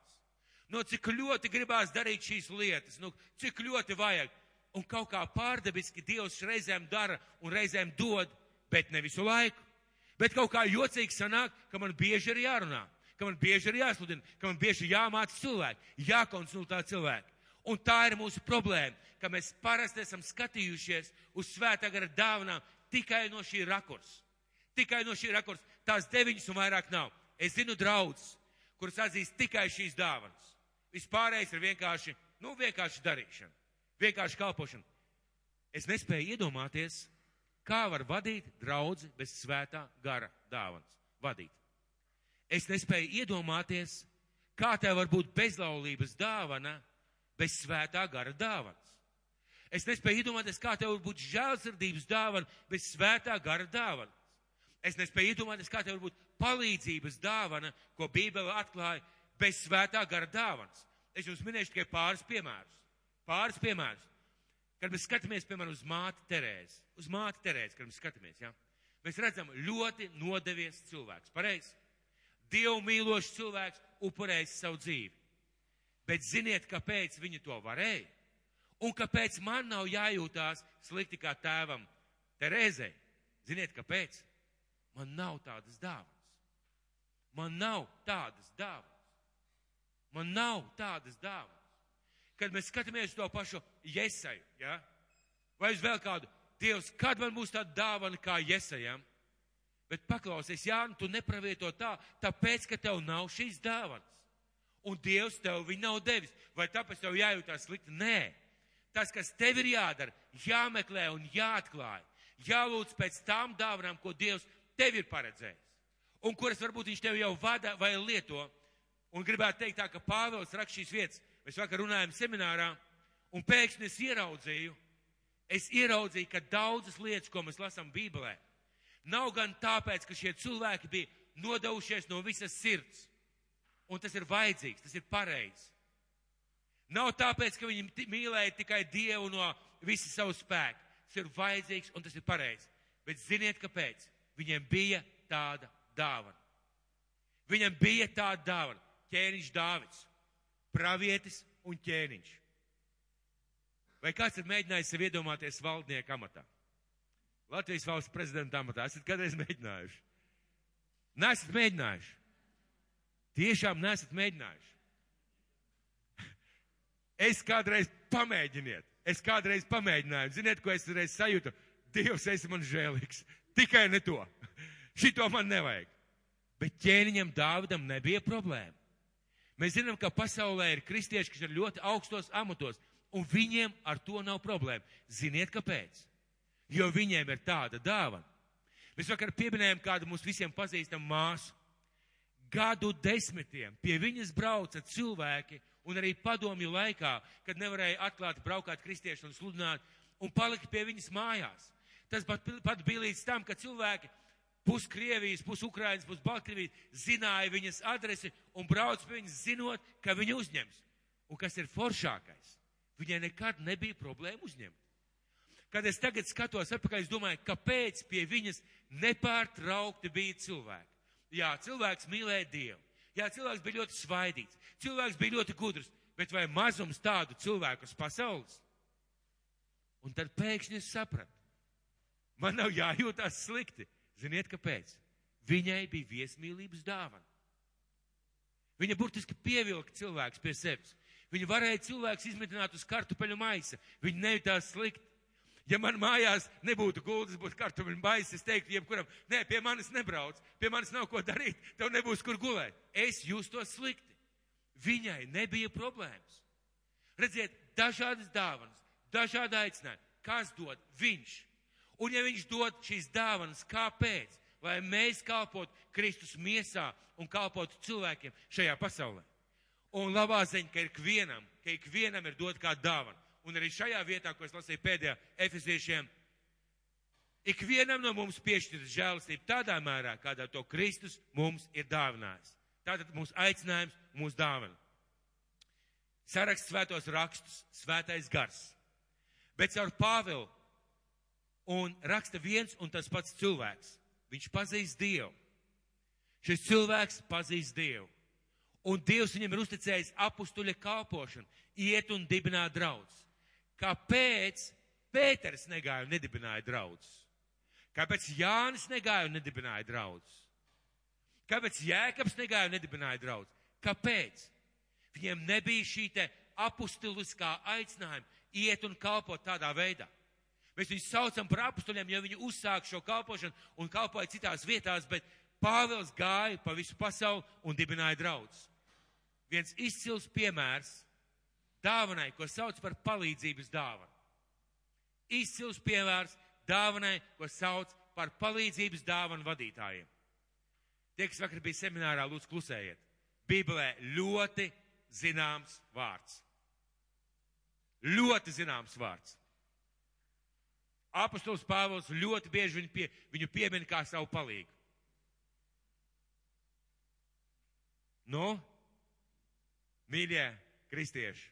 Nu, cik ļoti gribās darīt šīs lietas, nu, cik ļoti vajag. Un kaut kā pārdabiski Dievs reizēm dara un reizēm dod, bet ne visu laiku. Bet kaut kā jocīgi sanāk, ka man bieži ir jārunā, ka man bieži ir jāsludina, ka man bieži jāmāca cilvēki, jākonsultē cilvēki. Un tā ir mūsu problēma, ka mēs parasti esam skatījušies uz svētā gara dāvanām tikai no šī rakursa. Tikai no šī rakursa. Tās deviņas un vairāk nav. Es zinu draudzes, kuras atzīst tikai šīs dāvanas. Vispārējais ir vienkārši, nu, vienkārši darīšana, vienkārši kalpošana. Es nespēju iedomāties, kā var vadīt draudzi bez svētā gara dāvanas. Vadīt. Es nespēju iedomāties, kā tev var būt bezlaulības dāvana bez svētā gara dāvanas. Es nespēju iedomāties, kā tev var būt žēlsirdības dāvana bez svētā gara dāvanas. Es nespēju iedomāties, kā tev var būt palīdzības dāvana, ko Bībele atklāja bez svētā gara dāvanas. Es jums minēšu tikai pāris piemērus. Pāris piemērus. Kad mēs skatāmies, piemēram, uz māti Terēzi, uz māti Terēzi, kad mēs skatāmies, ja, mēs redzam ļoti nodevies cilvēks, pareizi? Dievu mīlošs cilvēks upurējis savu dzīvi. Bet ziniet, kāpēc viņi to varēja? Un kāpēc man nav jājūtās slikti kā tēvam Terēzei? Ziniet, kāpēc? Man nav tādas dāvanas. Man nav tādas dāvanas. Man nav tādas dāvanas. Kad mēs skatāmies to pašu Jesaju, ja? vai uz vēl kādu, Dievs, kad man būs tāda dāvana kā Jesajam? Bet paklausies, Jāni, tu nepravieto tā, tāpēc, ka tev nav šīs dāvanas. Un Dievs tev viņu nav devis. Vai tāpēc tev jājūtās slikti? Nē. Tas, kas tev ir jādara, jāmeklē un jāatklāj. Jālūdz pēc tām dāvanām, ko Dievs tev ir paredzējis. Un kuras varbūt viņš tev jau vada vai lieto. Un gribētu teikt tā, ka Pāvils raksta šīs vietas. Mēs vakar runājām seminārā, un pēkšņi es ieraudzīju, es ieraudzīju, ka daudzas lietas, ko mēs lasām Bībelē, nav gan tāpēc, ka šie cilvēki bija nodevušies no visas sirds. Un tas ir vajadzīgs, tas ir pareizi. Nav tāpēc, ka viņi mīlēja tikai Dievu no visa savu spēku. Tas ir vajadzīgs un tas ir pareizi. Bet ziniet, kāpēc? Viņiem bija tāda dāvana. Viņam bija tāda dāvana ķēniņš Dāvids, pravietis un ķēniņš. Vai kāds ir mēģinājis sev iedomāties valdnieka amatā? Latvijas valsts prezidenta amatā. Esat kādreiz mēģinājuši? Nesat mēģinājuši. Tiešām nesat mēģinājuši. Es kādreiz pamēģiniet. Es kādreiz pamēģināju. Ziniet, ko es reiz sajūtu? Dievs, esi man žēlīgs. Tikai ne to. Šito man nevajag. Bet ķēniņam Dāvidam nebija problēma. Mēs zinām, ka pasaulē ir kristieši, kas ir ļoti augstos amatos, un viņiem ar to nav problēma. Ziniet, kāpēc? Jo viņiem ir tāda dāvana. Mēs vakar pieminējām kādu mums visiem pazīstamu māsu. Gadu desmitiem pie viņas brauca cilvēki, un arī padomju laikā, kad nevarēja atklāt, braukāt kristieši un sludināt, un palika pie viņas mājās. Tas pat, pat bija līdz tam, ka cilvēki pus Krievijas, pus Ukrainas, pus Baltkrievijas zināja viņas adresi un brauc pie viņas zinot, ka viņu uzņems. Un kas ir foršākais? Viņai nekad nebija problēma uzņemt. Kad es tagad skatos atpakaļ, es domāju, kāpēc pie viņas nepārtraukti bija cilvēki. Jā, cilvēks mīlēja Dievu. Jā, cilvēks bija ļoti svaidīts. Cilvēks bija ļoti gudrs. Bet vai mazums tādu cilvēku uz pasaules? Un tad pēkšņi es sapratu. Man nav jājūtās slikti. Ziniet, kāpēc? Viņai bija viesmīlības dāvana. Viņa burtiski pievilka cilvēks pie sevis. Viņa varēja cilvēks izmitināt uz kartupeļu maisa. Viņa nejūtās slikti. Ja man mājās nebūtu gultas, būtu kartupeļu maisa, es teiktu jebkuram, nē, pie manis nebrauc, pie manis nav ko darīt, tev nebūs kur gulēt. Es jūtos slikti. Viņai nebija problēmas. Redziet, dažādas dāvanas, dažādi aicinājumi. Kas dod? Viņš. Un ja viņš dod šīs dāvanas, kāpēc? Lai mēs kalpotu Kristus miesā un kalpotu cilvēkiem šajā pasaulē. Un labā ziņa, ka ikvienam, ka ikvienam ir dot kā dāvana. Un arī šajā vietā, ko es lasīju pēdējā efeziešiem, ikvienam no mums piešķiras žēlastība tādā mērā, kādā to Kristus mums ir dāvinājis. Tātad mūsu aicinājums, mūsu dāvana. Saraksts svētos rakstus, svētais gars. Bet caur Pāvilu un raksta viens un tas pats cilvēks. Viņš pazīst Dievu. Šis cilvēks pazīst Dievu. Un Dievs viņam ir uzticējis apustuļa kalpošanu, iet un dibināt draudz. Kāpēc Pēters negāja un nedibināja draudz? Kāpēc Jānis negāja un nedibināja draudz? Kāpēc Jēkabs negāja un nedibināja draudz? Kāpēc? Viņiem nebija šī te apustuliskā aicinājuma iet un kalpot tādā veidā. Mēs viņus saucam par apstuļiem, jo viņi uzsāk šo kalpošanu un kalpoja citās vietās, bet Pāvils gāja pa visu pasauli un dibināja draudz. Viens izcils piemērs dāvanai, ko sauc par palīdzības dāvanu. Izcils piemērs dāvanai, ko sauc par palīdzības dāvanu vadītājiem. Tie, kas vakar bija seminārā, lūdzu klusējiet. Bībelē ļoti zināms vārds. Ļoti zināms vārds. Apostols Pāvils ļoti bieži viņu, pie, viņu piemin kā savu palīgu. Nu, mīļie kristieši,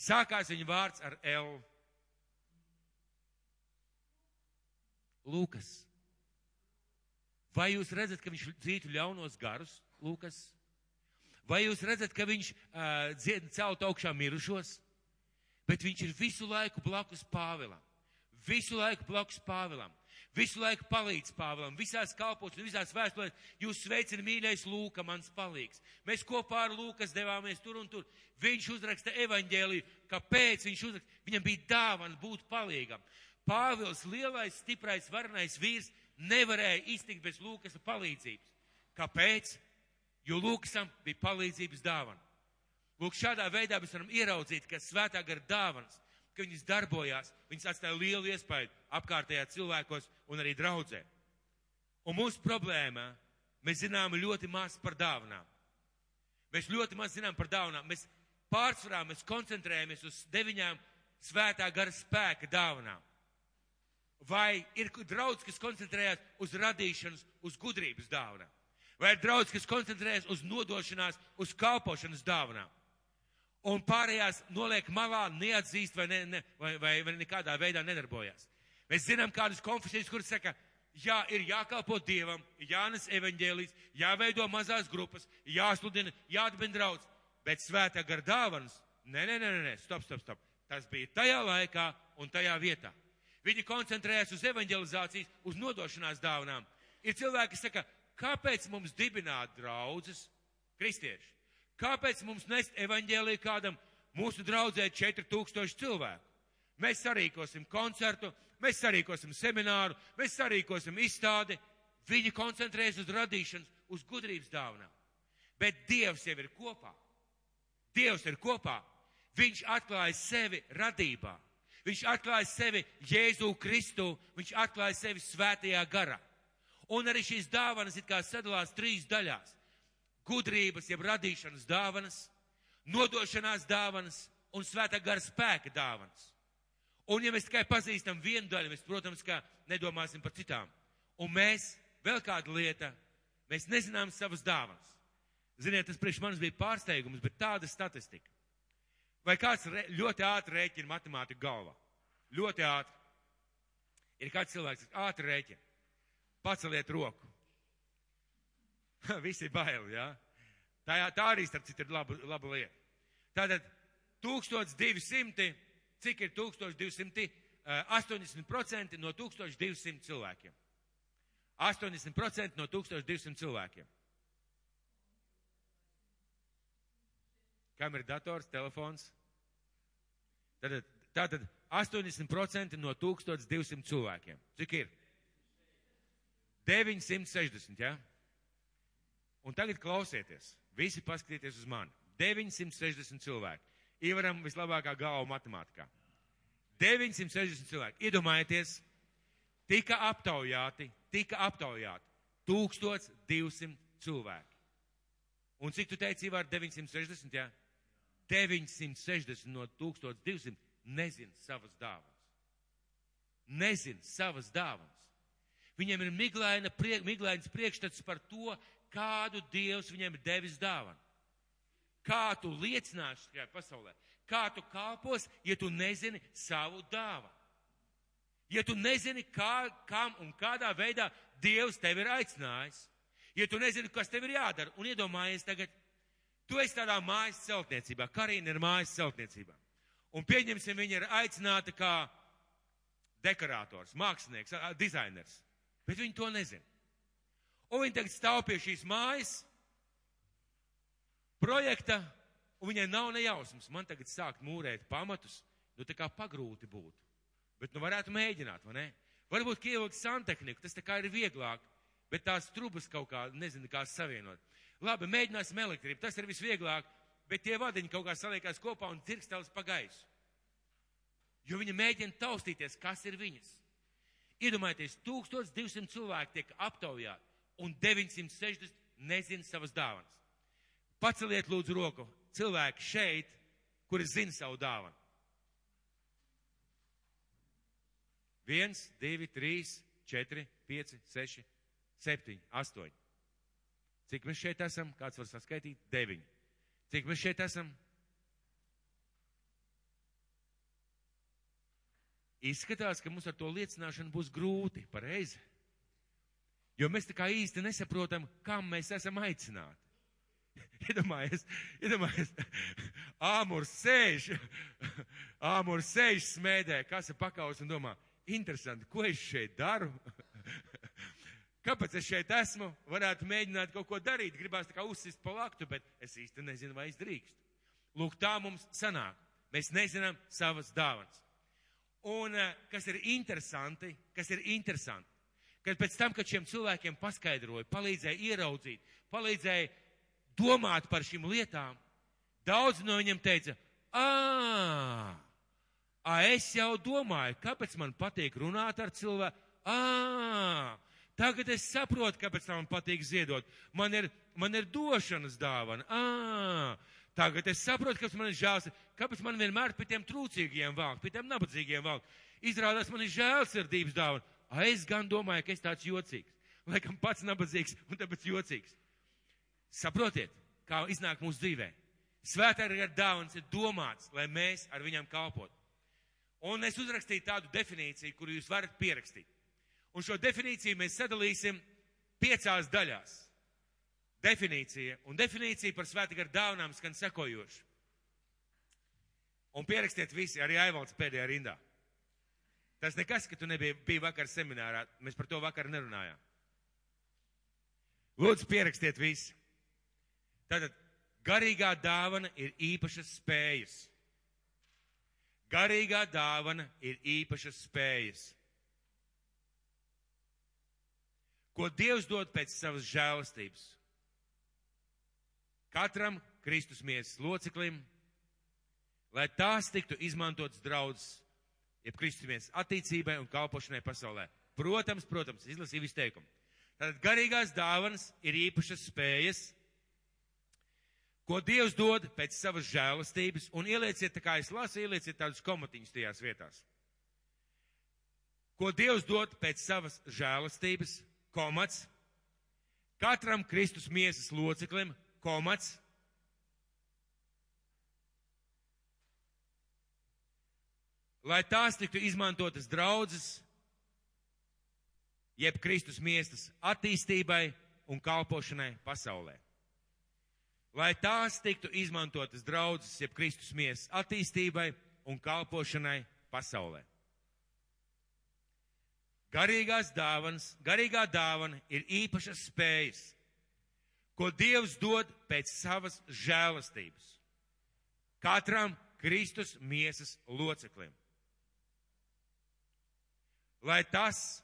sākās viņa vārds ar L. Lūkas. Vai jūs redzat, ka viņš dzītu ļaunos garus, Lūkas? Vai jūs redzat, ka viņš uh, dzied celt augšā mirušos? Bet viņš ir visu laiku blakus Pāvilam. Visu laiku blakus Pāvilam. Visu laiku palīdz Pāvēlam, visās kalpos un visās vēstulēs. Jūs sveicina mīļais Lūka, mans palīgs. Mēs kopā ar Lūkas devāmies tur un tur. Viņš uzraksta evaņģēliju, kāpēc viņš uzraksta. Viņam bija dāvana būt palīgam. Pāvils, lielais, stiprais, varenais vīrs, nevarēja iztikt bez Lūkas palīdzības. Kāpēc? Jo Lūkasam bija palīdzības dāvana. Lūk, šādā veidā mēs varam ieraudzīt, ka svētā gara dāvanas ka viņas darbojās, viņas atstāja lielu iespēju apkārtējā cilvēkos un arī draudzē. Un mūsu problēma, mēs zinām ļoti maz par dāvanām. Mēs ļoti maz zinām par dāvanām. Mēs pārsvarā mēs koncentrējamies uz deviņām svētā gara spēka dāvanām. Vai ir draudz, kas koncentrējas uz radīšanas, uz gudrības dāvanām? Vai ir draudz, kas koncentrējas uz nodošanās, uz kalpošanas dāvanām? Un pārējās noliek malā, neatzīst vai, ne, ne, vai, vai, vai nekādā veidā nedarbojas. Mēs zinām kādas konfesijas, kuras saka, jā, ir jākalpo Dievam, jānes evaņģēlīs, jāveido mazās grupas, jāsludina, jāatbind draudz, bet svētā gar dāvanas, nē, nē, nē, nē, stop, stop, stop. Tas bija tajā laikā un tajā vietā. Viņi koncentrējas uz evaņģelizācijas, uz nodošanās dāvanām. Ir cilvēki, kas saka, kāpēc mums dibināt draudzes kristieši? Kāpēc mums nest evaņģēliju kādam mūsu draudzē 4000 cilvēku? Mēs sarīkosim koncertu, mēs sarīkosim semināru, mēs sarīkosim izstādi. Viņi koncentrējas uz radīšanas, uz gudrības dāvanām. Bet Dievs jau ir kopā. Dievs ir kopā. Viņš atklāja sevi radībā. Viņš atklāja sevi Jēzu Kristu, viņš atklāja sevi svētajā garā. Un arī šīs dāvanas it kā sadalās trīs daļās gudrības, jeb radīšanas dāvanas, nodošanās dāvanas un svētā gara spēka dāvanas. Un ja mēs tikai pazīstam vienu daļu, mēs, protams, kā nedomāsim par citām. Un mēs, vēl kāda lieta, mēs nezinām savas dāvanas. Ziniet, tas priekš manis bija pārsteigums, bet tāda statistika. Vai kāds re, ļoti ātri rēķina matemātiku galvā? Ļoti ātri. Ir kāds cilvēks, kas ātri rēķina. Paceliet roku. Visi bail, jā. Ja? Tā, tā arī, starp citu, ir laba, laba lieta. Tātad 1200, cik ir 1200? 80% no 1200 cilvēkiem. 80% no 1200 cilvēkiem. Kam ir dators, telefons? Tātad, tātad 80% no 1200 cilvēkiem. Cik ir? 960, jā? Ja? Un tagad klausieties, visi paskatieties uz mani. 960 cilvēki. Ievaram vislabākā galva matemātikā. 960 cilvēki. Iedomājieties, tika aptaujāti, tika aptaujāti 1200 cilvēki. Un cik tu teici, Ivar, 960, jā? 960 no 1200 nezin savas dāvanas. Nezin savas dāvanas. Viņiem ir miglaina, prie, miglains priekšstats par to, kādu Dievs viņiem ir devis dāvanu. Kā tu liecināsi šajā pasaulē? Kā tu kalpos, ja tu nezini savu dāvanu? Ja tu nezini, kā, kam un kādā veidā Dievs tevi ir aicinājis, Ja tu nezini, kas tev ir jādara, un iedomājies tagad, tu esi tādā mājas celtniecībā, Karina ir mājas celtniecībā. Un pieņemsim, viņa ir aicināta kā dekorators, mākslinieks, dizainers. Bet viņi to nezina. Un viņi tagad stāv pie šīs mājas projekta, un viņai nav nejausmas. Man tagad sākt mūrēt pamatus, nu tā kā pagrūti būtu. Bet nu varētu mēģināt, vai ne? Varbūt ievilkt santehniku, tas tā kā ir vieglāk, bet tās trubas kaut kā, nezinu, kā savienot. Labi, mēģināsim elektrību, tas ir visvieglāk, bet tie vadiņi kaut kā saliekās kopā un cirkstels pa gaisu. Jo viņi mēģina taustīties, kas ir viņas. Iedomājieties, 1200 cilvēki tiek aptaujāti un 960 nezina savas dāvanas. Paceliet lūdzu roku cilvēki šeit, kuri zina savu dāvanu. Viens, divi, trīs, četri, pieci, seši, septiņi, astoņi. Cik mēs šeit esam? Kāds var saskaitīt? Deviņi. Cik mēs šeit esam? Izskatās, ka mums ar to liecināšanu būs grūti, pareizi. Jo mēs tā kā īsti nesaprotam, kam mēs esam aicināti. Iedomājies, iedomājies, āmurs sēž, āmurs sēž smēdē, kas ir pakaus un domā, interesanti, ko es šeit daru? Kāpēc es šeit esmu? Varētu mēģināt kaut ko darīt, gribās tā kā uzsist pa laktu, bet es īsti nezinu, vai es drīkstu. Lūk, tā mums sanāk. Mēs nezinām savas dāvanas. Un eh, kas ir interesanti, kas ir interesanti, kad pēc tam, kad šiem cilvēkiem paskaidroja, palīdzēja ieraudzīt, palīdzēja domāt par šīm lietām, daudz no viņiem teica, ā, ā, es jau domāju, kāpēc man patīk runāt ar cilvēku, ā, tagad es saprotu, kāpēc man patīk ziedot, man ir, man ir došanas dāvana, ā, tagad es saprotu, kāpēc man ir žēls, kāpēc man vienmēr pie tiem trūcīgiem vākt, pie tiem nabadzīgiem vākt. Izrādās, man ir žēlsirdības dāvana. A, es gan domāju, ka es tāds jocīgs. Laikam pats nabadzīgs un tāpēc jocīgs. Saprotiet, kā iznāk mūsu dzīvē. Svētā gara dāvans ir domāts, lai mēs ar viņam kalpotu. Un es uzrakstīju tādu definīciju, kuru jūs varat pierakstīt. Un šo definīciju mēs sadalīsim piecās daļās. Definīcija. Un definīcija par svētā gara dāvanām skan sekojoši. Un pierakstiet visi, arī Aivalds pēdējā rindā. Tas nekas, ka tu nebija biji vakar seminārā, mēs par to vakar nerunājām. Lūdzu, pierakstiet visi. Tātad garīgā dāvana ir īpašas spējas. Garīgā dāvana ir īpašas spējas. Ko Dievs dod pēc savas žēlastības? Katram Kristus miesas loceklim, lai tās tiktu izmantotas draudzes, jeb Kristus miesas attīstībai un kalpošanai pasaulē. Protams, protams, izlasīju izteikumu. Tātad garīgās dāvanas ir īpašas spējas, ko Dievs dod pēc savas žēlastības, un ielieciet, tā kā es lasu, ielieciet tādus komatiņus tajās vietās. Ko Dievs dod pēc savas žēlastības, komats, katram Kristus miesas loceklim, komats, lai tās tiktu izmantotas draudzes, jeb Kristus miestas attīstībai un kalpošanai pasaulē lai tās tiktu izmantotas draudzes, jeb Kristus miesas attīstībai un kalpošanai pasaulē. Garīgās dāvanas, garīgā dāvana ir īpašas spējas, ko Dievs dod pēc savas žēlastības. Katram Kristus miesas loceklim. Lai tas,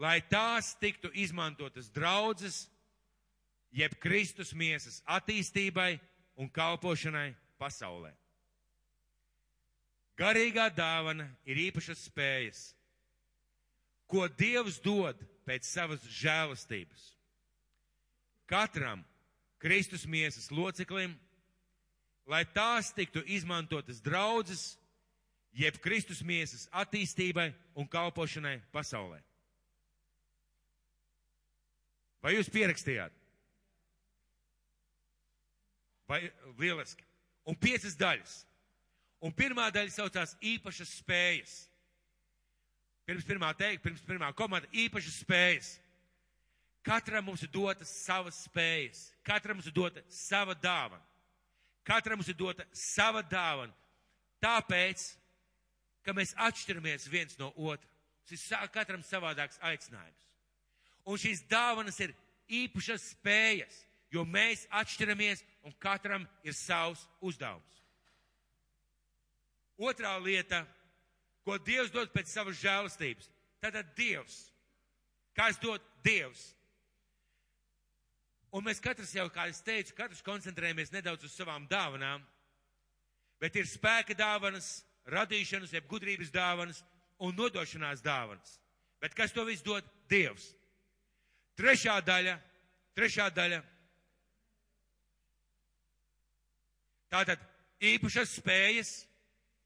lai tās tiktu izmantotas draudzes, jeb Kristus miesas attīstībai un kalpošanai pasaulē. Garīgā dāvana ir īpašas spējas, ko Dievs dod pēc savas žēlastības. Katram Kristus miesas loceklim, lai tās tiktu izmantotas draudzes, jeb Kristus miesas attīstībai un kalpošanai pasaulē. Vai jūs pierakstījāt? Vai lieliski. Un piecas daļas. Un pirmā daļa saucās īpašas spējas. Pirms pirmā teikt, pirms pirmā komanda īpašas spējas. Katram mums ir dotas savas spējas, katram mums ir dota sava dāvana. Katram mums ir dota sava dāvana. Tāpēc, ka mēs atšķiramies viens no otra. Ir katram savādāks aicinājums. Un šīs dāvanas ir īpašas spējas, jo mēs atšķiramies un katram ir savs uzdevums. Otrā lieta, ko Dievs dod pēc savas žēlastības, tātad Dievs. Kas dod Dievs? Un mēs katrs jau, kā es teicu, katrs koncentrējamies nedaudz uz savām dāvanām, bet ir spēka dāvanas, radīšanas, jeb gudrības dāvanas un nodošanās dāvanas. Bet kas to visu dod? Dievs. Trešā daļa, trešā daļa. Tātad īpašas spējas,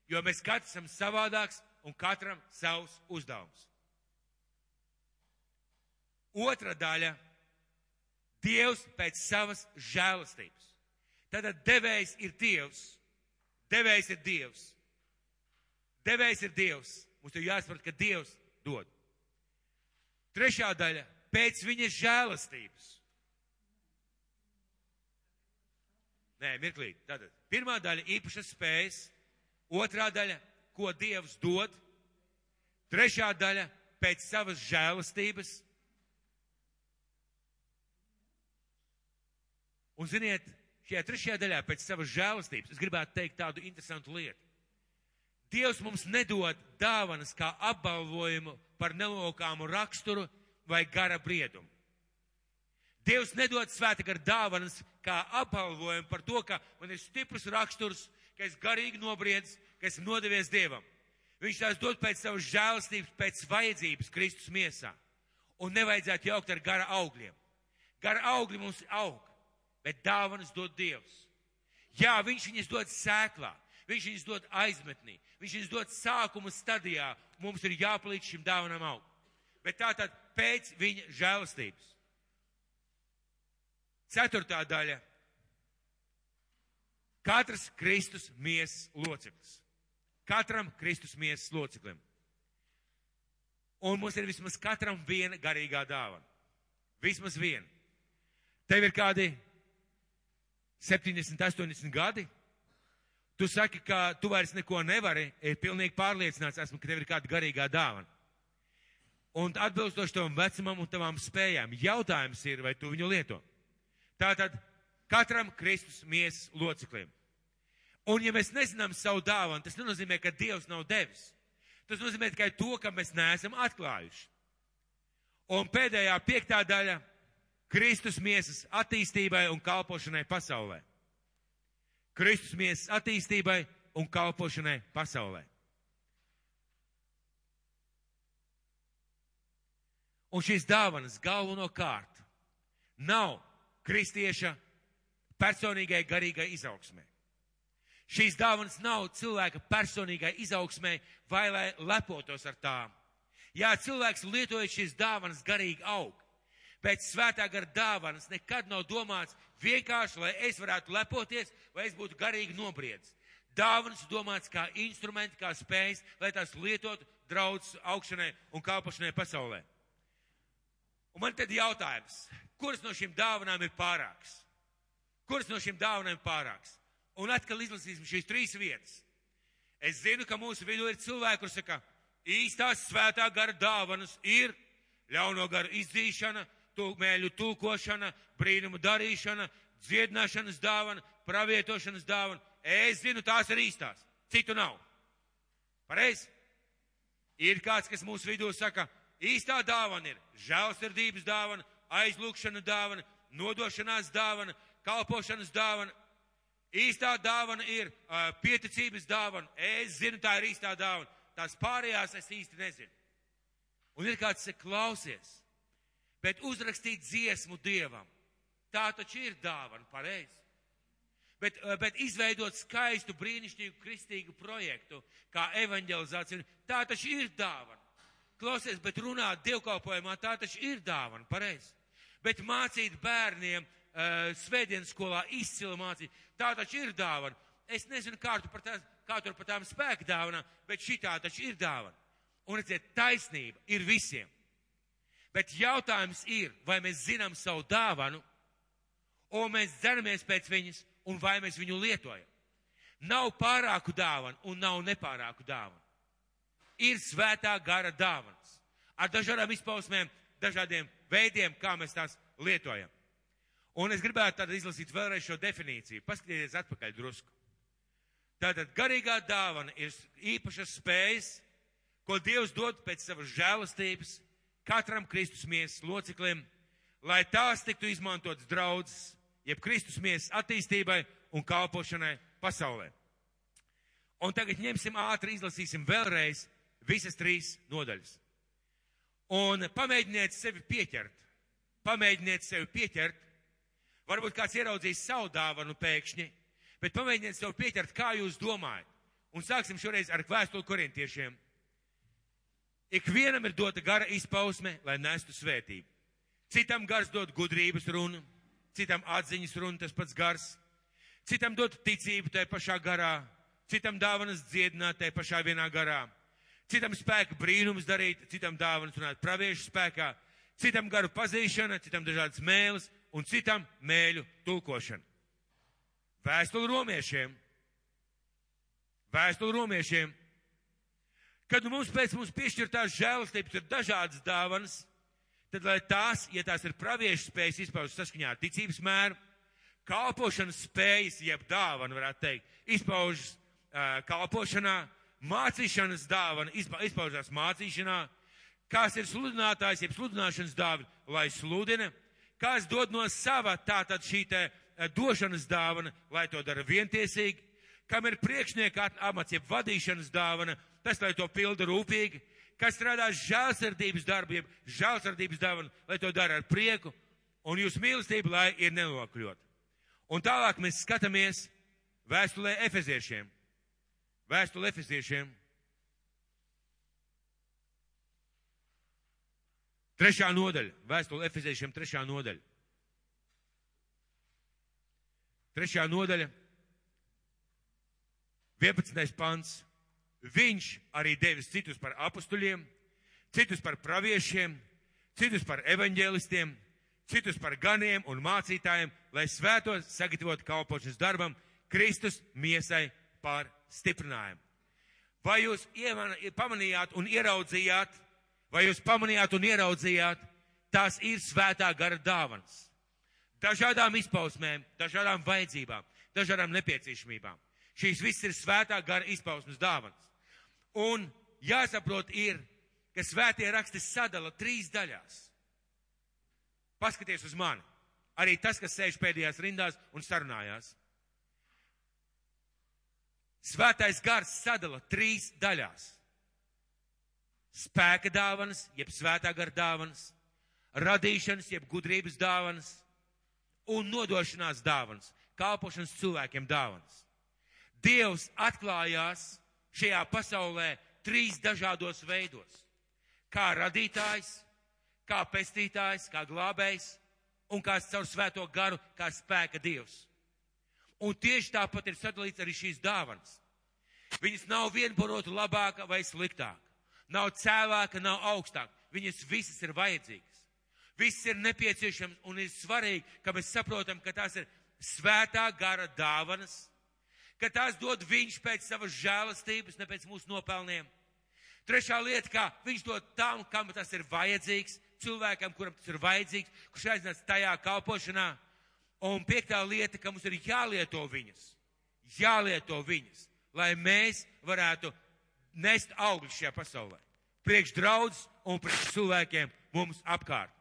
jo mēs katrs esam savādāks un katram savs uzdevums. Otra daļa Dievs pēc savas žēlastības. Tātad devējs ir Dievs. Devējs ir Dievs. Devējs ir Dievs. Mums ir jāsaprot, ka Dievs dod. Trešā daļa - pēc viņa žēlastības. Nē, mirklīt. Tātad pirmā daļa - īpašas spējas. Otrā daļa - ko Dievs dod. Trešā daļa - pēc savas žēlastības. Un ziniet, šajā trešajā daļā pēc savas žēlastības es gribētu teikt tādu interesantu lietu. Dievs mums nedod dāvanas kā apbalvojumu par nelokāmu raksturu vai gara briedumu. Dievs nedod svēta gar dāvanas kā apbalvojumu par to, ka man ir stiprs raksturs, ka es garīgi nobriedz, ka esmu nodevies Dievam. Viņš tās dod pēc savas žēlastības, pēc vajadzības Kristus miesā. Un nevajadzētu jaukt ar gara augļiem. Gara augļi mums aug bet dāvanas dod Dievs. Jā, viņš viņas dod sēklā, viņš viņas dod aizmetnī, viņš viņas dod sākuma stadijā. Mums ir jāpalīdz šim dāvanam augt. Bet tā tad pēc viņa žēlastības. Ceturtā daļa. Katrs Kristus miesas loceklis. Katram Kristus miesas loceklim. Un mums ir vismaz katram viena garīgā dāvana. Vismaz viena. Tev ir kādi 70, 80 gadi, tu saki, ka tu vairs neko nevari, ir pilnīgi pārliecināts esmu, ka tev ir kāda garīgā dāvana. Un atbilstoši tavam vecumam un tavām spējām, jautājums ir, vai tu viņu lieto. Tātad katram Kristus miesas loceklim. Un ja mēs nezinām savu dāvanu, tas nenozīmē, ka Dievs nav devis. Tas nozīmē tikai to, ka mēs neesam atklājuši. Un pēdējā piektā daļa Kristus miesas attīstībai un kalpošanai pasaulē. Kristus miesas attīstībai un kalpošanai pasaulē. Un šīs dāvanas galvenokārt nav kristieša personīgai garīgai izaugsmē. Šīs dāvanas nav cilvēka personīgai izaugsmē vai lai lepotos ar tām. Jā, cilvēks lietojot šīs dāvanas garīgi aug pēc svētā gara dāvanas nekad nav domāts vienkārši, lai es varētu lepoties, vai es būtu garīgi nobriedis. Dāvanas domāts kā instrumenti, kā spējas, lai tās lietotu draudz augšanai un kāpašanai pasaulē. Un man tad jautājums, kuras no šīm dāvanām ir pārāks? Kuras no šīm dāvanām ir pārāks? Un atkal izlasīsim šīs trīs vietas. Es zinu, ka mūsu vidū ir cilvēki, kur saka, īstās svētā gara dāvanas ir ļauno garu izdzīšana, tūkmēļu tūkošana, brīnumu darīšana, dziedināšanas dāvana, pravietošanas dāvana. Es zinu, tās ir īstās. Citu nav. Pareizi? Ir kāds, kas mūsu vidū saka, īstā dāvana ir žēlsirdības dāvana, aizlūkšana dāvana, nodošanās dāvana, kalpošanas dāvana. Īstā dāvana ir uh, pieticības dāvana. Es zinu, tā ir īstā dāvana. Tās pārējās es īsti nezinu. Un ir kāds, kas klausies bet uzrakstīt dziesmu Dievam. Tā taču ir dāvana, pareizi. Bet, eh, bet izveidot skaistu, brīnišķīgu kristīgu projektu, kā evanģelizācija, tā taču ir dāvana. Klausies, bet runāt dievkalpojumā, tā taču ir dāvana, pareizi. Bet mācīt bērniem uh, svētdienas skolā izcili mācīt, tā taču ir dāvana. Es nezinu, kā tu par, tā, kā tu par tām spēku dāvanām, bet šī tā taču ir dāvana. Un redziet, taisnība ir visiem. Bet jautājums ir, vai mēs zinām savu dāvanu, un mēs dzeramies pēc viņas, un vai mēs viņu lietojam. Nav pārāku dāvanu un nav nepārāku dāvanu. Ir svētā gara dāvanas ar dažādām izpausmēm, dažādiem veidiem, kā mēs tās lietojam. Un es gribētu tad izlasīt vēlreiz šo definīciju. Paskatieties atpakaļ drusku. Tātad garīgā dāvana ir īpašas spējas, ko Dievs dod pēc savas žēlastības katram Kristus miesas loceklim, lai tās tiktu izmantotas draudzes, jeb Kristus miesas attīstībai un kalpošanai pasaulē. Un tagad ņemsim ātri, izlasīsim vēlreiz visas trīs nodaļas. Un pamēģiniet sevi pieķert. Pamēģiniet sevi pieķert. Varbūt kāds ieraudzīs savu dāvanu pēkšņi, bet pamēģiniet sev pieķert, kā jūs domājat. Un sāksim šoreiz ar vēstuli korintiešiem. Ikvienam ir dota gara izpausme, lai nestu svētību. Citam gars dod gudrības runu, citam atziņas runu, tas pats gars. Citam dod ticību tajā pašā garā, citam dāvanas dziedināt tajā pašā vienā garā. Citam spēku brīnums darīt, citam dāvanas runāt praviešu spēkā, citam garu pazīšana, citam dažādas mēles un citam mēļu tulkošana. Vēstuli romiešiem. Vēstuli romiešiem Kad mums pēc mums piešķirtās žēlastības ir dažādas dāvanas, tad lai tās, ja tās ir praviešu spējas izpaust saskaņā ar ticības mēru, kalpošanas spējas, jeb dāvana, varētu teikt, izpaužas uh, kalpošanā, mācīšanas dāvana izpaužās mācīšanā, kas ir sludinātājs, jeb sludināšanas dāvana, lai sludina, kas dod no sava tātad šī te uh, došanas dāvana, lai to dara vientiesīgi, kam ir priekšnieka amats, jeb vadīšanas dāvana, tas, lai to pilda rūpīgi, kas strādā žēlsirdības darbiem, žēlsirdības dāvanu, lai to dara ar prieku, un jūsu mīlestība, lai ir nenokļūt. Un tālāk mēs skatāmies vēstulē efeziešiem. Vēstulē efeziešiem. Trešā nodaļa. Vēstule efeziešiem trešā nodaļa. Trešā nodaļa. 11. pants. Viņš arī devis citus par apustuļiem, citus par praviešiem, citus par evaņģēlistiem, citus par ganiem un mācītājiem, lai svētos sagatavotu kalpošanas darbam Kristus miesai par stiprinājumu. Vai jūs pamanījāt un ieraudzījāt, vai jūs pamanījāt un ieraudzījāt, tās ir svētā gara dāvans. Dažādām izpausmēm, dažādām vajadzībām, dažādām nepieciešamībām. Šīs viss ir svētā gara izpausmes dāvans. Un jāsaprot ir, ka svētie raksti sadala trīs daļās. Paskaties uz mani. Arī tas, kas sēž pēdējās rindās un sarunājās. Svētais gars sadala trīs daļās. Spēka dāvanas, jeb svētā gara dāvanas, radīšanas, jeb gudrības dāvanas un nodošanās dāvanas, kalpošanas cilvēkiem dāvanas. Dievs atklājās šajā pasaulē trīs dažādos veidos. Kā radītājs, kā pestītājs, kā glābējs un kā caur svēto garu, kā spēka dievs. Un tieši tāpat ir sadalīts arī šīs dāvanas. Viņas nav viena par otru labāka vai sliktāka. Nav cēlāka, nav augstāka. Viņas visas ir vajadzīgas. Viss ir nepieciešams un ir svarīgi, ka mēs saprotam, ka tās ir svētā gara dāvanas, ka tās dod viņš pēc savas žēlastības, ne pēc mūsu nopelniem. Trešā lieta, kā viņš dod tam, kam tas ir vajadzīgs, cilvēkam, kuram tas ir vajadzīgs, kurš aiznāc tajā kalpošanā. Un piektā lieta, ka mums ir jālieto viņas, jālieto viņas, lai mēs varētu nest augļus šajā pasaulē. Priekš draudz un priekš cilvēkiem mums apkārt.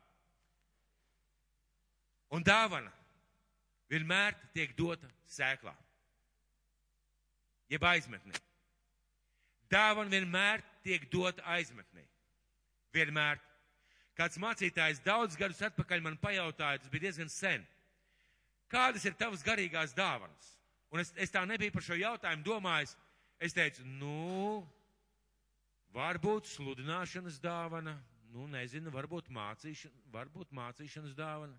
Un dāvana vienmēr tiek dota sēklā jeb aizmetnē. Dāvana vienmēr tiek dota aizmetnē. Vienmēr. Kāds mācītājs daudz gadus atpakaļ man pajautāja, tas bija diezgan sen. Kādas ir tavas garīgās dāvanas? Un es, es tā nebiju par šo jautājumu domājis. Es teicu, nu, varbūt sludināšanas dāvana, nu, nezinu, varbūt, mācīšana, varbūt mācīšanas dāvana.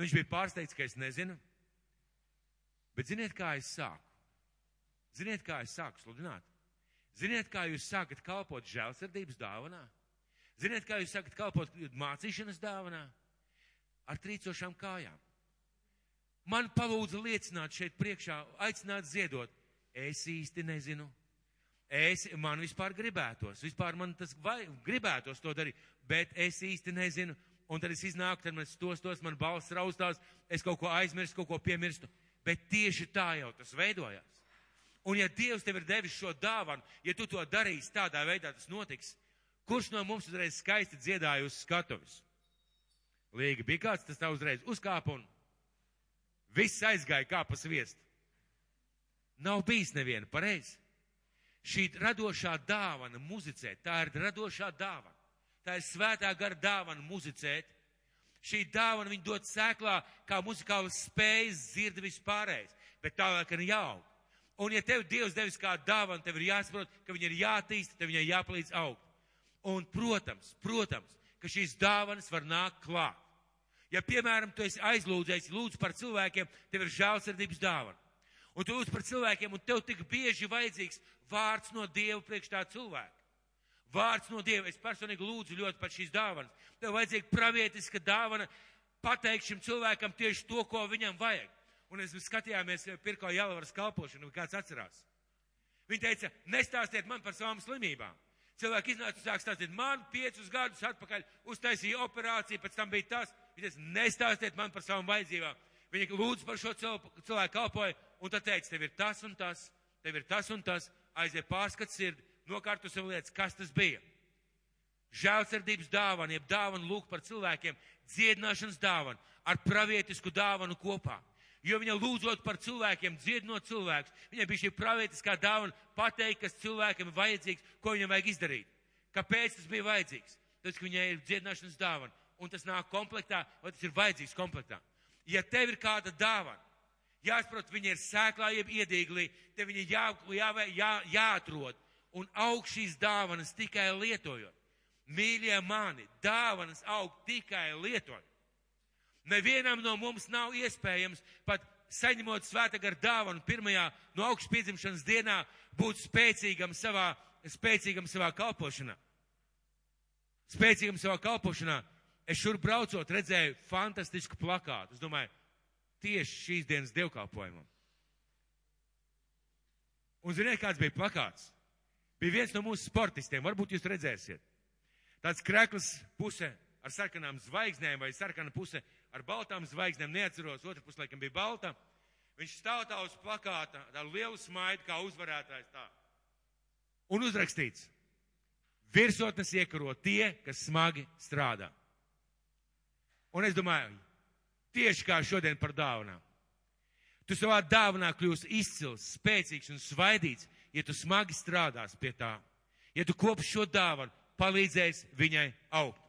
Viņš bija pārsteigts, ka es nezinu. Bet ziniet, kā es sāku? Ziniet, kā es sāku sludināt? Ziniet, kā jūs sākat kalpot žēlsirdības dāvanā? Ziniet, kā jūs sakat, kalpot mācīšanas dāvanā? Ar trīcošām kājām. Man palūdza liecināt šeit priekšā, aicināt ziedot. Es īsti nezinu. Es, man vispār gribētos, vispār man tas vai, gribētos to darīt, bet es īsti nezinu. Un tad es iznāku, tad man stos, tos, man balss raustās, es kaut ko aizmirstu, kaut ko piemirstu. Bet tieši tā jau tas veidojās. Un ja Dievs tev ir devis šo dāvanu, ja tu to darīsi tādā veidā, tas notiks. Kurš no mums uzreiz skaisti dziedāja uz skatuves? Līga bija kāds, tas tā uzreiz uzkāpa un viss aizgāja kā pa sviestu. Nav bijis neviena pareizi. Šī radošā dāvana muzicēt, tā ir radošā dāvana. Tā ir svētā gara dāvana muzicēt. Šī dāvana viņa dod sēklā, kā muzikālas spējas dzird vispārējais, bet tālāk ir jāaug. Un ja tev Dievs devis kā dāvana, tev ir jāsaprot, ka viņa ir jātīsta, tev viņai jāpalīdz augt. Un, protams, protams, ka šīs dāvanas var nākt klāt. Ja, piemēram, tu esi aizlūdzējis, lūdzu par cilvēkiem, tev ir žēlsirdības dāvana. Un tu lūdz par cilvēkiem, un tev tik bieži vajadzīgs vārds no Dieva priekš tā cilvēka. Vārds no Dieva. Es personīgi lūdzu ļoti par šīs dāvanas. Tev vajadzīga pravietiska dāvana pateikt šim cilvēkam tieši to, ko viņam vajag. Un es skatījāmies Pirko Jālavas kalpošanu, kāds atcerās. Viņa teica, nestāstiet man par savām slimībām. Cilvēki iznāca un sāk stāstīt, man piecus gadus atpakaļ uztaisīja operāciju, pēc tam bija tas. Viņa teica, nestāstiet man par savām vajadzībām. Viņa lūdz par šo cilvēku kalpoju, un tad teica, tev ir tas un tas, tev ir tas un tas, aiziet pārskats sirdi, nokārto sev lietas, kas tas bija. Žēlsirdības dāvana, jeb dāvana lūk par cilvēkiem, dziedināšanas dāvana, ar pravietisku dāvanu kopā. Jo viņa lūdzot par cilvēkiem, dziedinot cilvēkus, viņai bija šī pravietiskā dāvana pateikt, kas cilvēkam ir vajadzīgs, ko viņam vajag izdarīt. Kāpēc tas bija vajadzīgs? Tāpēc, ka viņai ir dziedināšanas dāvana, un tas nāk komplektā, vai tas ir vajadzīgs komplektā. Ja tev ir kāda dāvana, jāsaprot, viņa ir sēklā, jeb iedīglī, te viņa jā, jā, jā, jāatrod un aug šīs dāvanas tikai lietojot. Mīļie mani, dāvanas aug tikai lietojot. Nevienam no mums nav iespējams pat saņemot svēta gar dāvanu pirmajā no augšas piedzimšanas dienā būt spēcīgam savā, spēcīgam savā kalpošanā. Spēcīgam savā kalpošanā. Es šur braucot redzēju fantastisku plakātu. Es domāju, tieši šīs dienas dievkalpojumam. Un ziniet, kāds bija plakāts? Bija viens no mūsu sportistiem, varbūt jūs redzēsiet. Tāds krekls puse ar sarkanām zvaigznēm vai sarkana puse ar baltām zvaigznēm, neatceros, otra puse laikam bija balta. Viņš stāv tā uz plakāta, tādu lielu smaidu kā uzvarētājs tā. Un uzrakstīts, virsotnes iekaro tie, kas smagi strādā. Un es domāju, tieši kā šodien par dāvanām. Tu savā dāvanā kļūsi izcils, spēcīgs un svaidīts, ja tu smagi strādās pie tā. Ja tu kopš šo dāvanu palīdzēsi viņai augt.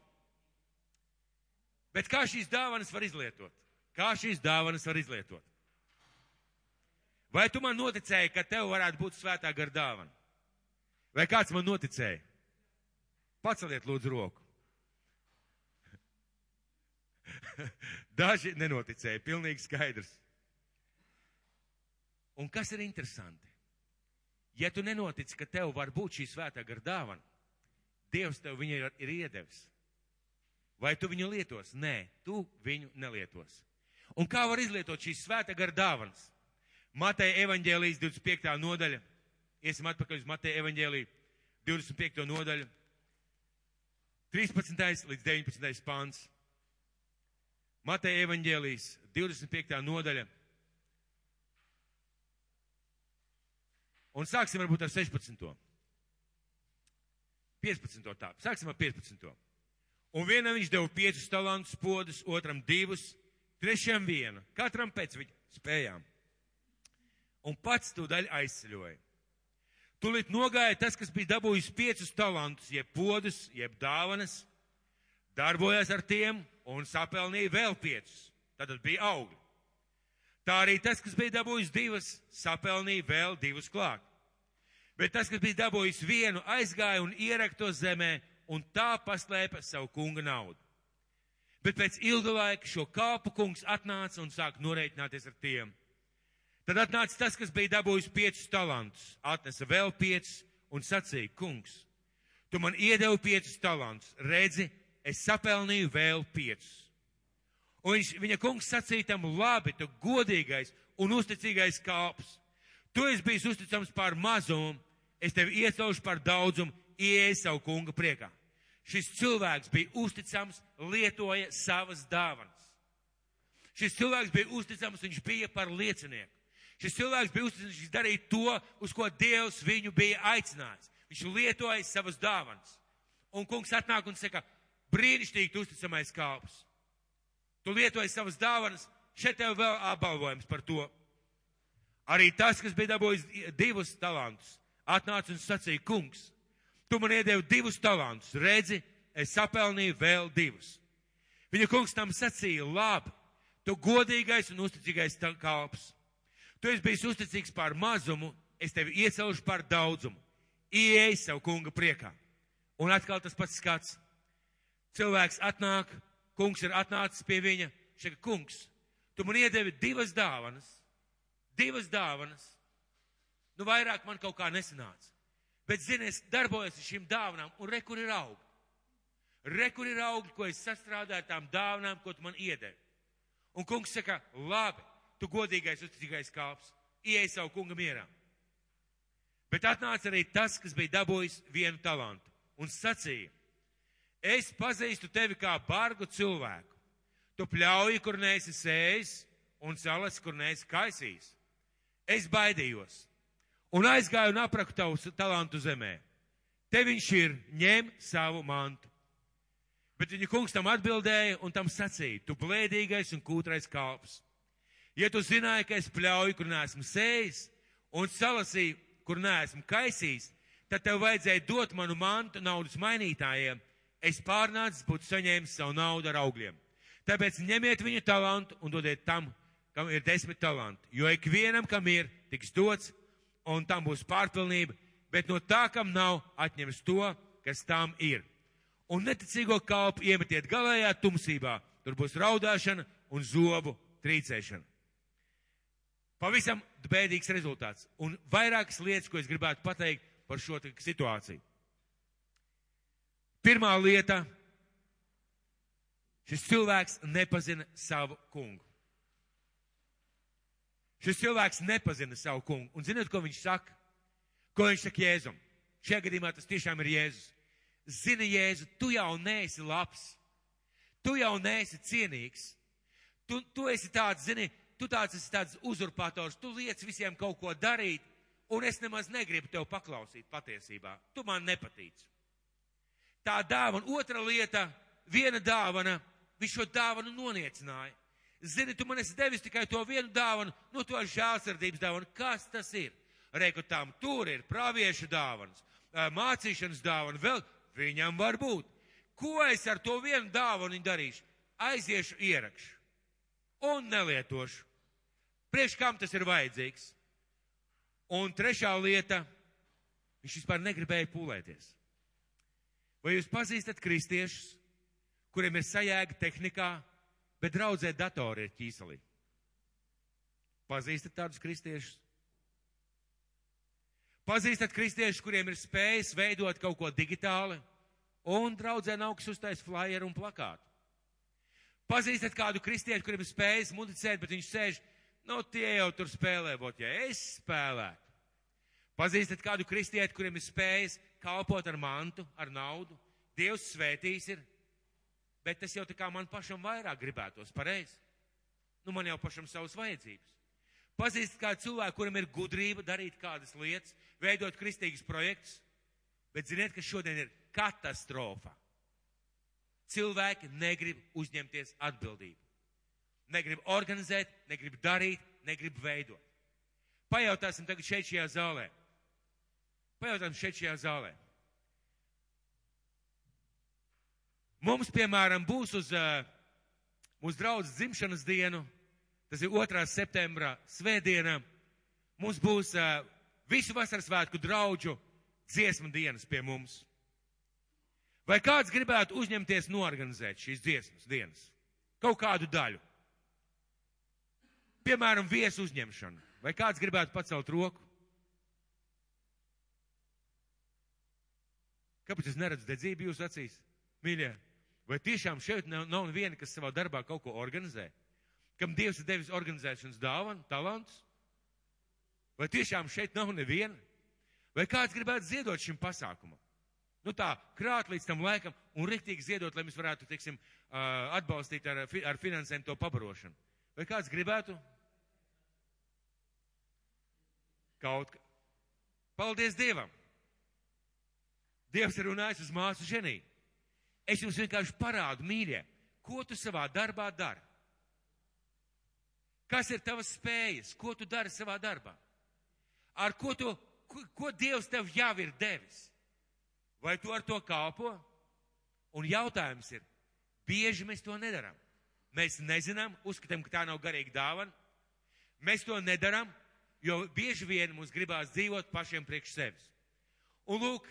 Bet kā šīs dāvanas var izlietot? Kā šīs dāvanas var izlietot? Vai tu man noticēji, ka tev varētu būt svētā gar dāvana? Vai kāds man noticēja? Paceliet lūdzu roku. Daži nenoticēja, pilnīgi skaidrs. Un kas ir interesanti? Ja tu nenotici, ka tev var būt šī svētā gar dāvana, Dievs tev viņu ir, ir iedevis. Vai tu viņu lietos? Nē, tu viņu nelietos. Un kā var izlietot šīs svētā gar dāvanas? Mateja evaņģēlijas 25. nodaļa. Iesim atpakaļ uz Mateja evaņģēliju 25. nodaļu. 13. līdz 19. pāns. Mateja evaņģēlijas 25. nodaļa. Un sāksim varbūt ar 16. 15. tā. Sāksim ar 15. Un vienam viņš deva piecus talantus podus, otram divus, trešajam vienu, katram pēc viņa spējām. Un pats to daļu aizceļoja. Tūlīt nogāja tas, kas bija dabūjis piecus talantus, jeb podus, jeb dāvanas, darbojās ar tiem un sapelnīja vēl piecus. Tad bija augļi. Tā arī tas, kas bija dabūjis divas, sapelnīja vēl divus klāt. Bet tas, kas bija dabūjis vienu, aizgāja un ierakto zemē un tā paslēpa savu kunga naudu. Bet pēc ilga laika šo kāpu kungs atnāca un sāk noreikināties ar tiem. Tad atnāca tas, kas bija dabūjis piecus talantus, atnesa vēl piecus un sacīja, kungs, Tu man iedevi piecus talantus. Redzi, es sapelnīju vēl piecus. Un viņš, viņa kungs sacīja tam, labi, tu godīgais un uzticīgais kalps. Tu esi bijis uzticams par mazumu, es tevi iecelšu par daudzumu, ieej savu kunga priekā. Šis cilvēks bija uzticams, lietoja savas dāvanas. Šis cilvēks bija uzticams, viņš bija par liecinieku. Šis cilvēks bija uzticams, viņš darīja to, uz ko Dievs viņu bija aicinājis. Viņš lietoja savas dāvanas. Un kungs atnāk un saka, brīnišķīgi uzticamais kalps. Tu lietoji savas dāvanas, šeit tev vēl apbalvojums par to. Arī tas, kas bija dabūjis divus talantus, atnāca un sacīja, kungs, tu man iedevi divus talantus, redzi, es sapelnīju vēl divus. Viņa kungs tam sacīja, labi, tu godīgais un uzticīgais kalps. Tu esi bijis uzticīgs par mazumu, es tevi iecelšu par daudzumu. Ieej savu kunga priekā. Un atkal tas pats skats. Cilvēks atnāk, kungs ir atnācis pie viņa, šeit kungs, tu man iedevi divas dāvanas, divas dāvanas, nu vairāk man kaut kā nesanāca. Bet, zini, es darbojos ar šīm dāvanām, un re, kur ir augļi. Re, kur ir augļi, ko es sastrādāju ar tām dāvanām, ko tu man iedevi. Un kungs saka, labi, tu godīgais, uzticīgais kalps, ieej savu kunga mierā. Bet atnāca arī tas, kas bija dabūjis vienu talantu un sacīja, es pazīstu tevi kā bargu cilvēku. Tu pļauji, kur neesi sējis, un salas, kur neesi kaisījis. Es baidījos un aizgāju un apraku tavu talantu zemē. Te viņš ir, ņem savu mantu. Bet viņa kungs tam atbildēja un tam sacīja, tu blēdīgais un kūtrais kalps. Ja tu zināji, ka es pļauju, kur neesmu sējis, un salasīju, kur neesmu kaisījis, tad tev vajadzēja dot manu mantu naudas mainītājiem. Es pārnācis būtu saņēmis savu naudu ar augļiem. Tāpēc ņemiet viņa talantu un dodiet tam, kam ir desmit talanti. Jo ikvienam, kam ir, tiks dots, un tam būs pārpilnība, bet no tā, kam nav, atņems to, kas tam ir. Un neticīgo kalpu iemetiet galējā tumsībā, tur būs raudāšana un zobu trīcēšana. Pavisam bēdīgs rezultāts. Un vairākas lietas, ko es gribētu pateikt par šo situāciju. Pirmā lieta. Šis cilvēks nepazina savu kungu. Šis cilvēks nepazina savu kungu. Un zinot, ko viņš saka? Ko viņš saka Jēzum? Šajā gadījumā tas tiešām ir Jēzus. Zini, Jēzu, tu jau neesi labs. Tu jau neesi cienīgs. Tu, tu esi tāds, zini, tu tāds esi tāds uzurpators. Tu liec visiem kaut ko darīt, un es nemaz negribu tev paklausīt patiesībā. Tu man nepatīc. Tā dāvana, otra lieta, viena dāvana, viņš šo dāvanu noniecināja. Zini, tu man esi devis tikai to vienu dāvanu, no to žēlsirdības dāvanu. Kas tas ir? Reiku tam tur ir praviešu dāvanas, mācīšanas dāvana, vēl viņam var būt. Ko es ar to vienu dāvanu darīšu? Aiziešu ierakšu un nelietošu. Priekš kam tas ir vajadzīgs? Un trešā lieta, viņš vispār negribēja pūlēties. Vai jūs pazīstat kristiešus, kuriem ir sajēga tehnikā, bet draudzē datori ir ķīselī. Pazīstat tādus kristiešus? Pazīstat kristiešus, kuriem ir spējas veidot kaut ko digitāli, un draudzē nav kas uztais flyeru un plakātu. Pazīstat kādu kristiešu, kuriem ir spējas mudicēt, bet viņš sēž, nu tie jau tur spēlē, bot, ja es spēlētu. Pazīstat kādu kristieti, kuriem ir spējas kalpot ar mantu, ar naudu. Dievs svētīs ir bet tas jau tā kā man pašam vairāk gribētos pareizi. Nu, man jau pašam savas vajadzības. Pazīst kādu cilvēku, kuram ir gudrība darīt kādas lietas, veidot kristīgus projektus, bet ziniet, ka šodien ir katastrofa. Cilvēki negrib uzņemties atbildību. Negrib organizēt, negrib darīt, negrib veidot. Pajautāsim tagad šeit šajā zālē. Pajautāsim šeit šajā zālē. Mums, piemēram, būs uz uh, mūsu draudzes dzimšanas dienu, tas ir 2. septembra svētdiena, mums būs uh, visu vasaras svētku draudžu dziesmu dienas pie mums. Vai kāds gribētu uzņemties norganizēt šīs dziesmas dienas? Kaut kādu daļu. Piemēram, viesu uzņemšanu. Vai kāds gribētu pacelt roku? Kāpēc es neredzu dedzību jūsu acīs, mīļie? Vai tiešām šeit nav, nav viena, kas savā darbā kaut ko organizē? Kam Dievs ir devis organizēšanas dāvanu, talants? Vai tiešām šeit nav neviena? Vai kāds gribētu ziedot šim pasākumam? Nu tā, krāt līdz tam laikam un riktīgi ziedot, lai mēs varētu, teiksim, atbalstīt ar, ar finansēm to pabarošanu. Vai kāds gribētu? Kaut kā. Paldies Dievam! Dievs ir runājis uz māsu ženī. Es jums vienkārši parādu, mīļie, ko tu savā darbā dari. Kas ir tavas spējas, ko tu dari savā darbā? Ar ko tu, ko, ko Dievs tev jau ir devis? Vai tu ar to kalpo? Un jautājums ir, bieži mēs to nedaram. Mēs nezinām, uzskatām, ka tā nav garīga dāvana. Mēs to nedaram, jo bieži vien mums gribās dzīvot pašiem priekš sevis. Un lūk,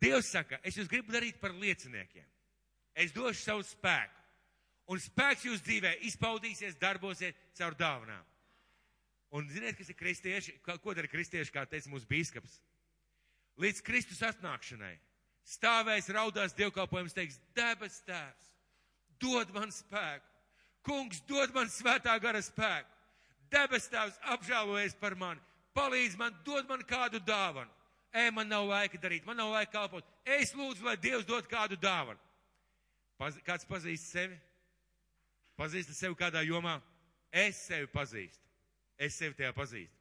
Dievs saka, es jūs gribu darīt par lieciniekiem. Es došu savu spēku. Un spēks jūs dzīvē izpaudīsies, darbosies caur dāvanām. Un ziniet, kas ir kristieši? Ko dara kristieši, kā teica mūsu bīskaps? Līdz Kristus atnākšanai stāvēs, raudās dievkalpojums, teiks, debes tēvs, dod man spēku. Kungs, dod man svētā gara spēku. Debes tēvs apžēlojies par mani. Palīdz man, dod man kādu dāvanu. Ej, man nav laika darīt, man nav laika kalpot. Es lūdzu, lai Dievs dod kādu dāvanu. Paz, kāds pazīst sevi? Pazīst sevi kādā jomā? Es sevi pazīstu. Es sevi tajā pazīstu.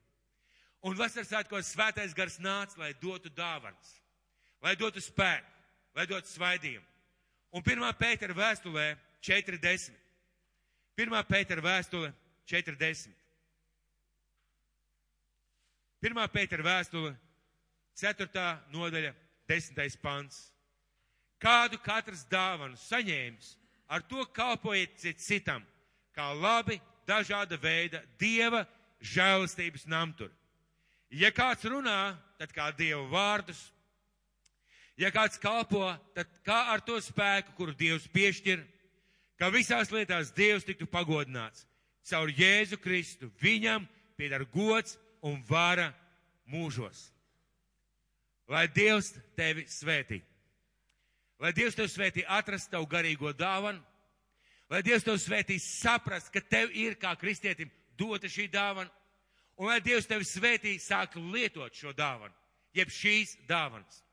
Un vasaras svētkos svētais gars nāca, lai dotu dāvanas, lai dotu spēku, lai dotu svaidījumu. Un pirmā pētera vēstulē 4.10. Pirmā pētera vēstule 4.10. Pirmā pētera vēstule 4. nodaļa, 10. pants. Kādu katrs dāvanu saņēmis, ar to kalpojiet cit citam, kā labi dažāda veida dieva žēlastības namtur. Ja kāds runā, tad kā dieva vārdus, ja kāds kalpo, tad kā ar to spēku, kuru dievs piešķir, ka visās lietās dievs tiktu pagodināts. Caur Jēzu Kristu viņam piedar gods un vara mūžos. Lai Dievs tevi svētī. Lai Dievs tev svētī atrast tavu garīgo dāvanu. Lai Dievs tev svētī saprast, ka tev ir kā kristietim dota šī dāvana. Un lai Dievs tevi svētī sāk lietot šo dāvanu, jeb šīs dāvanas.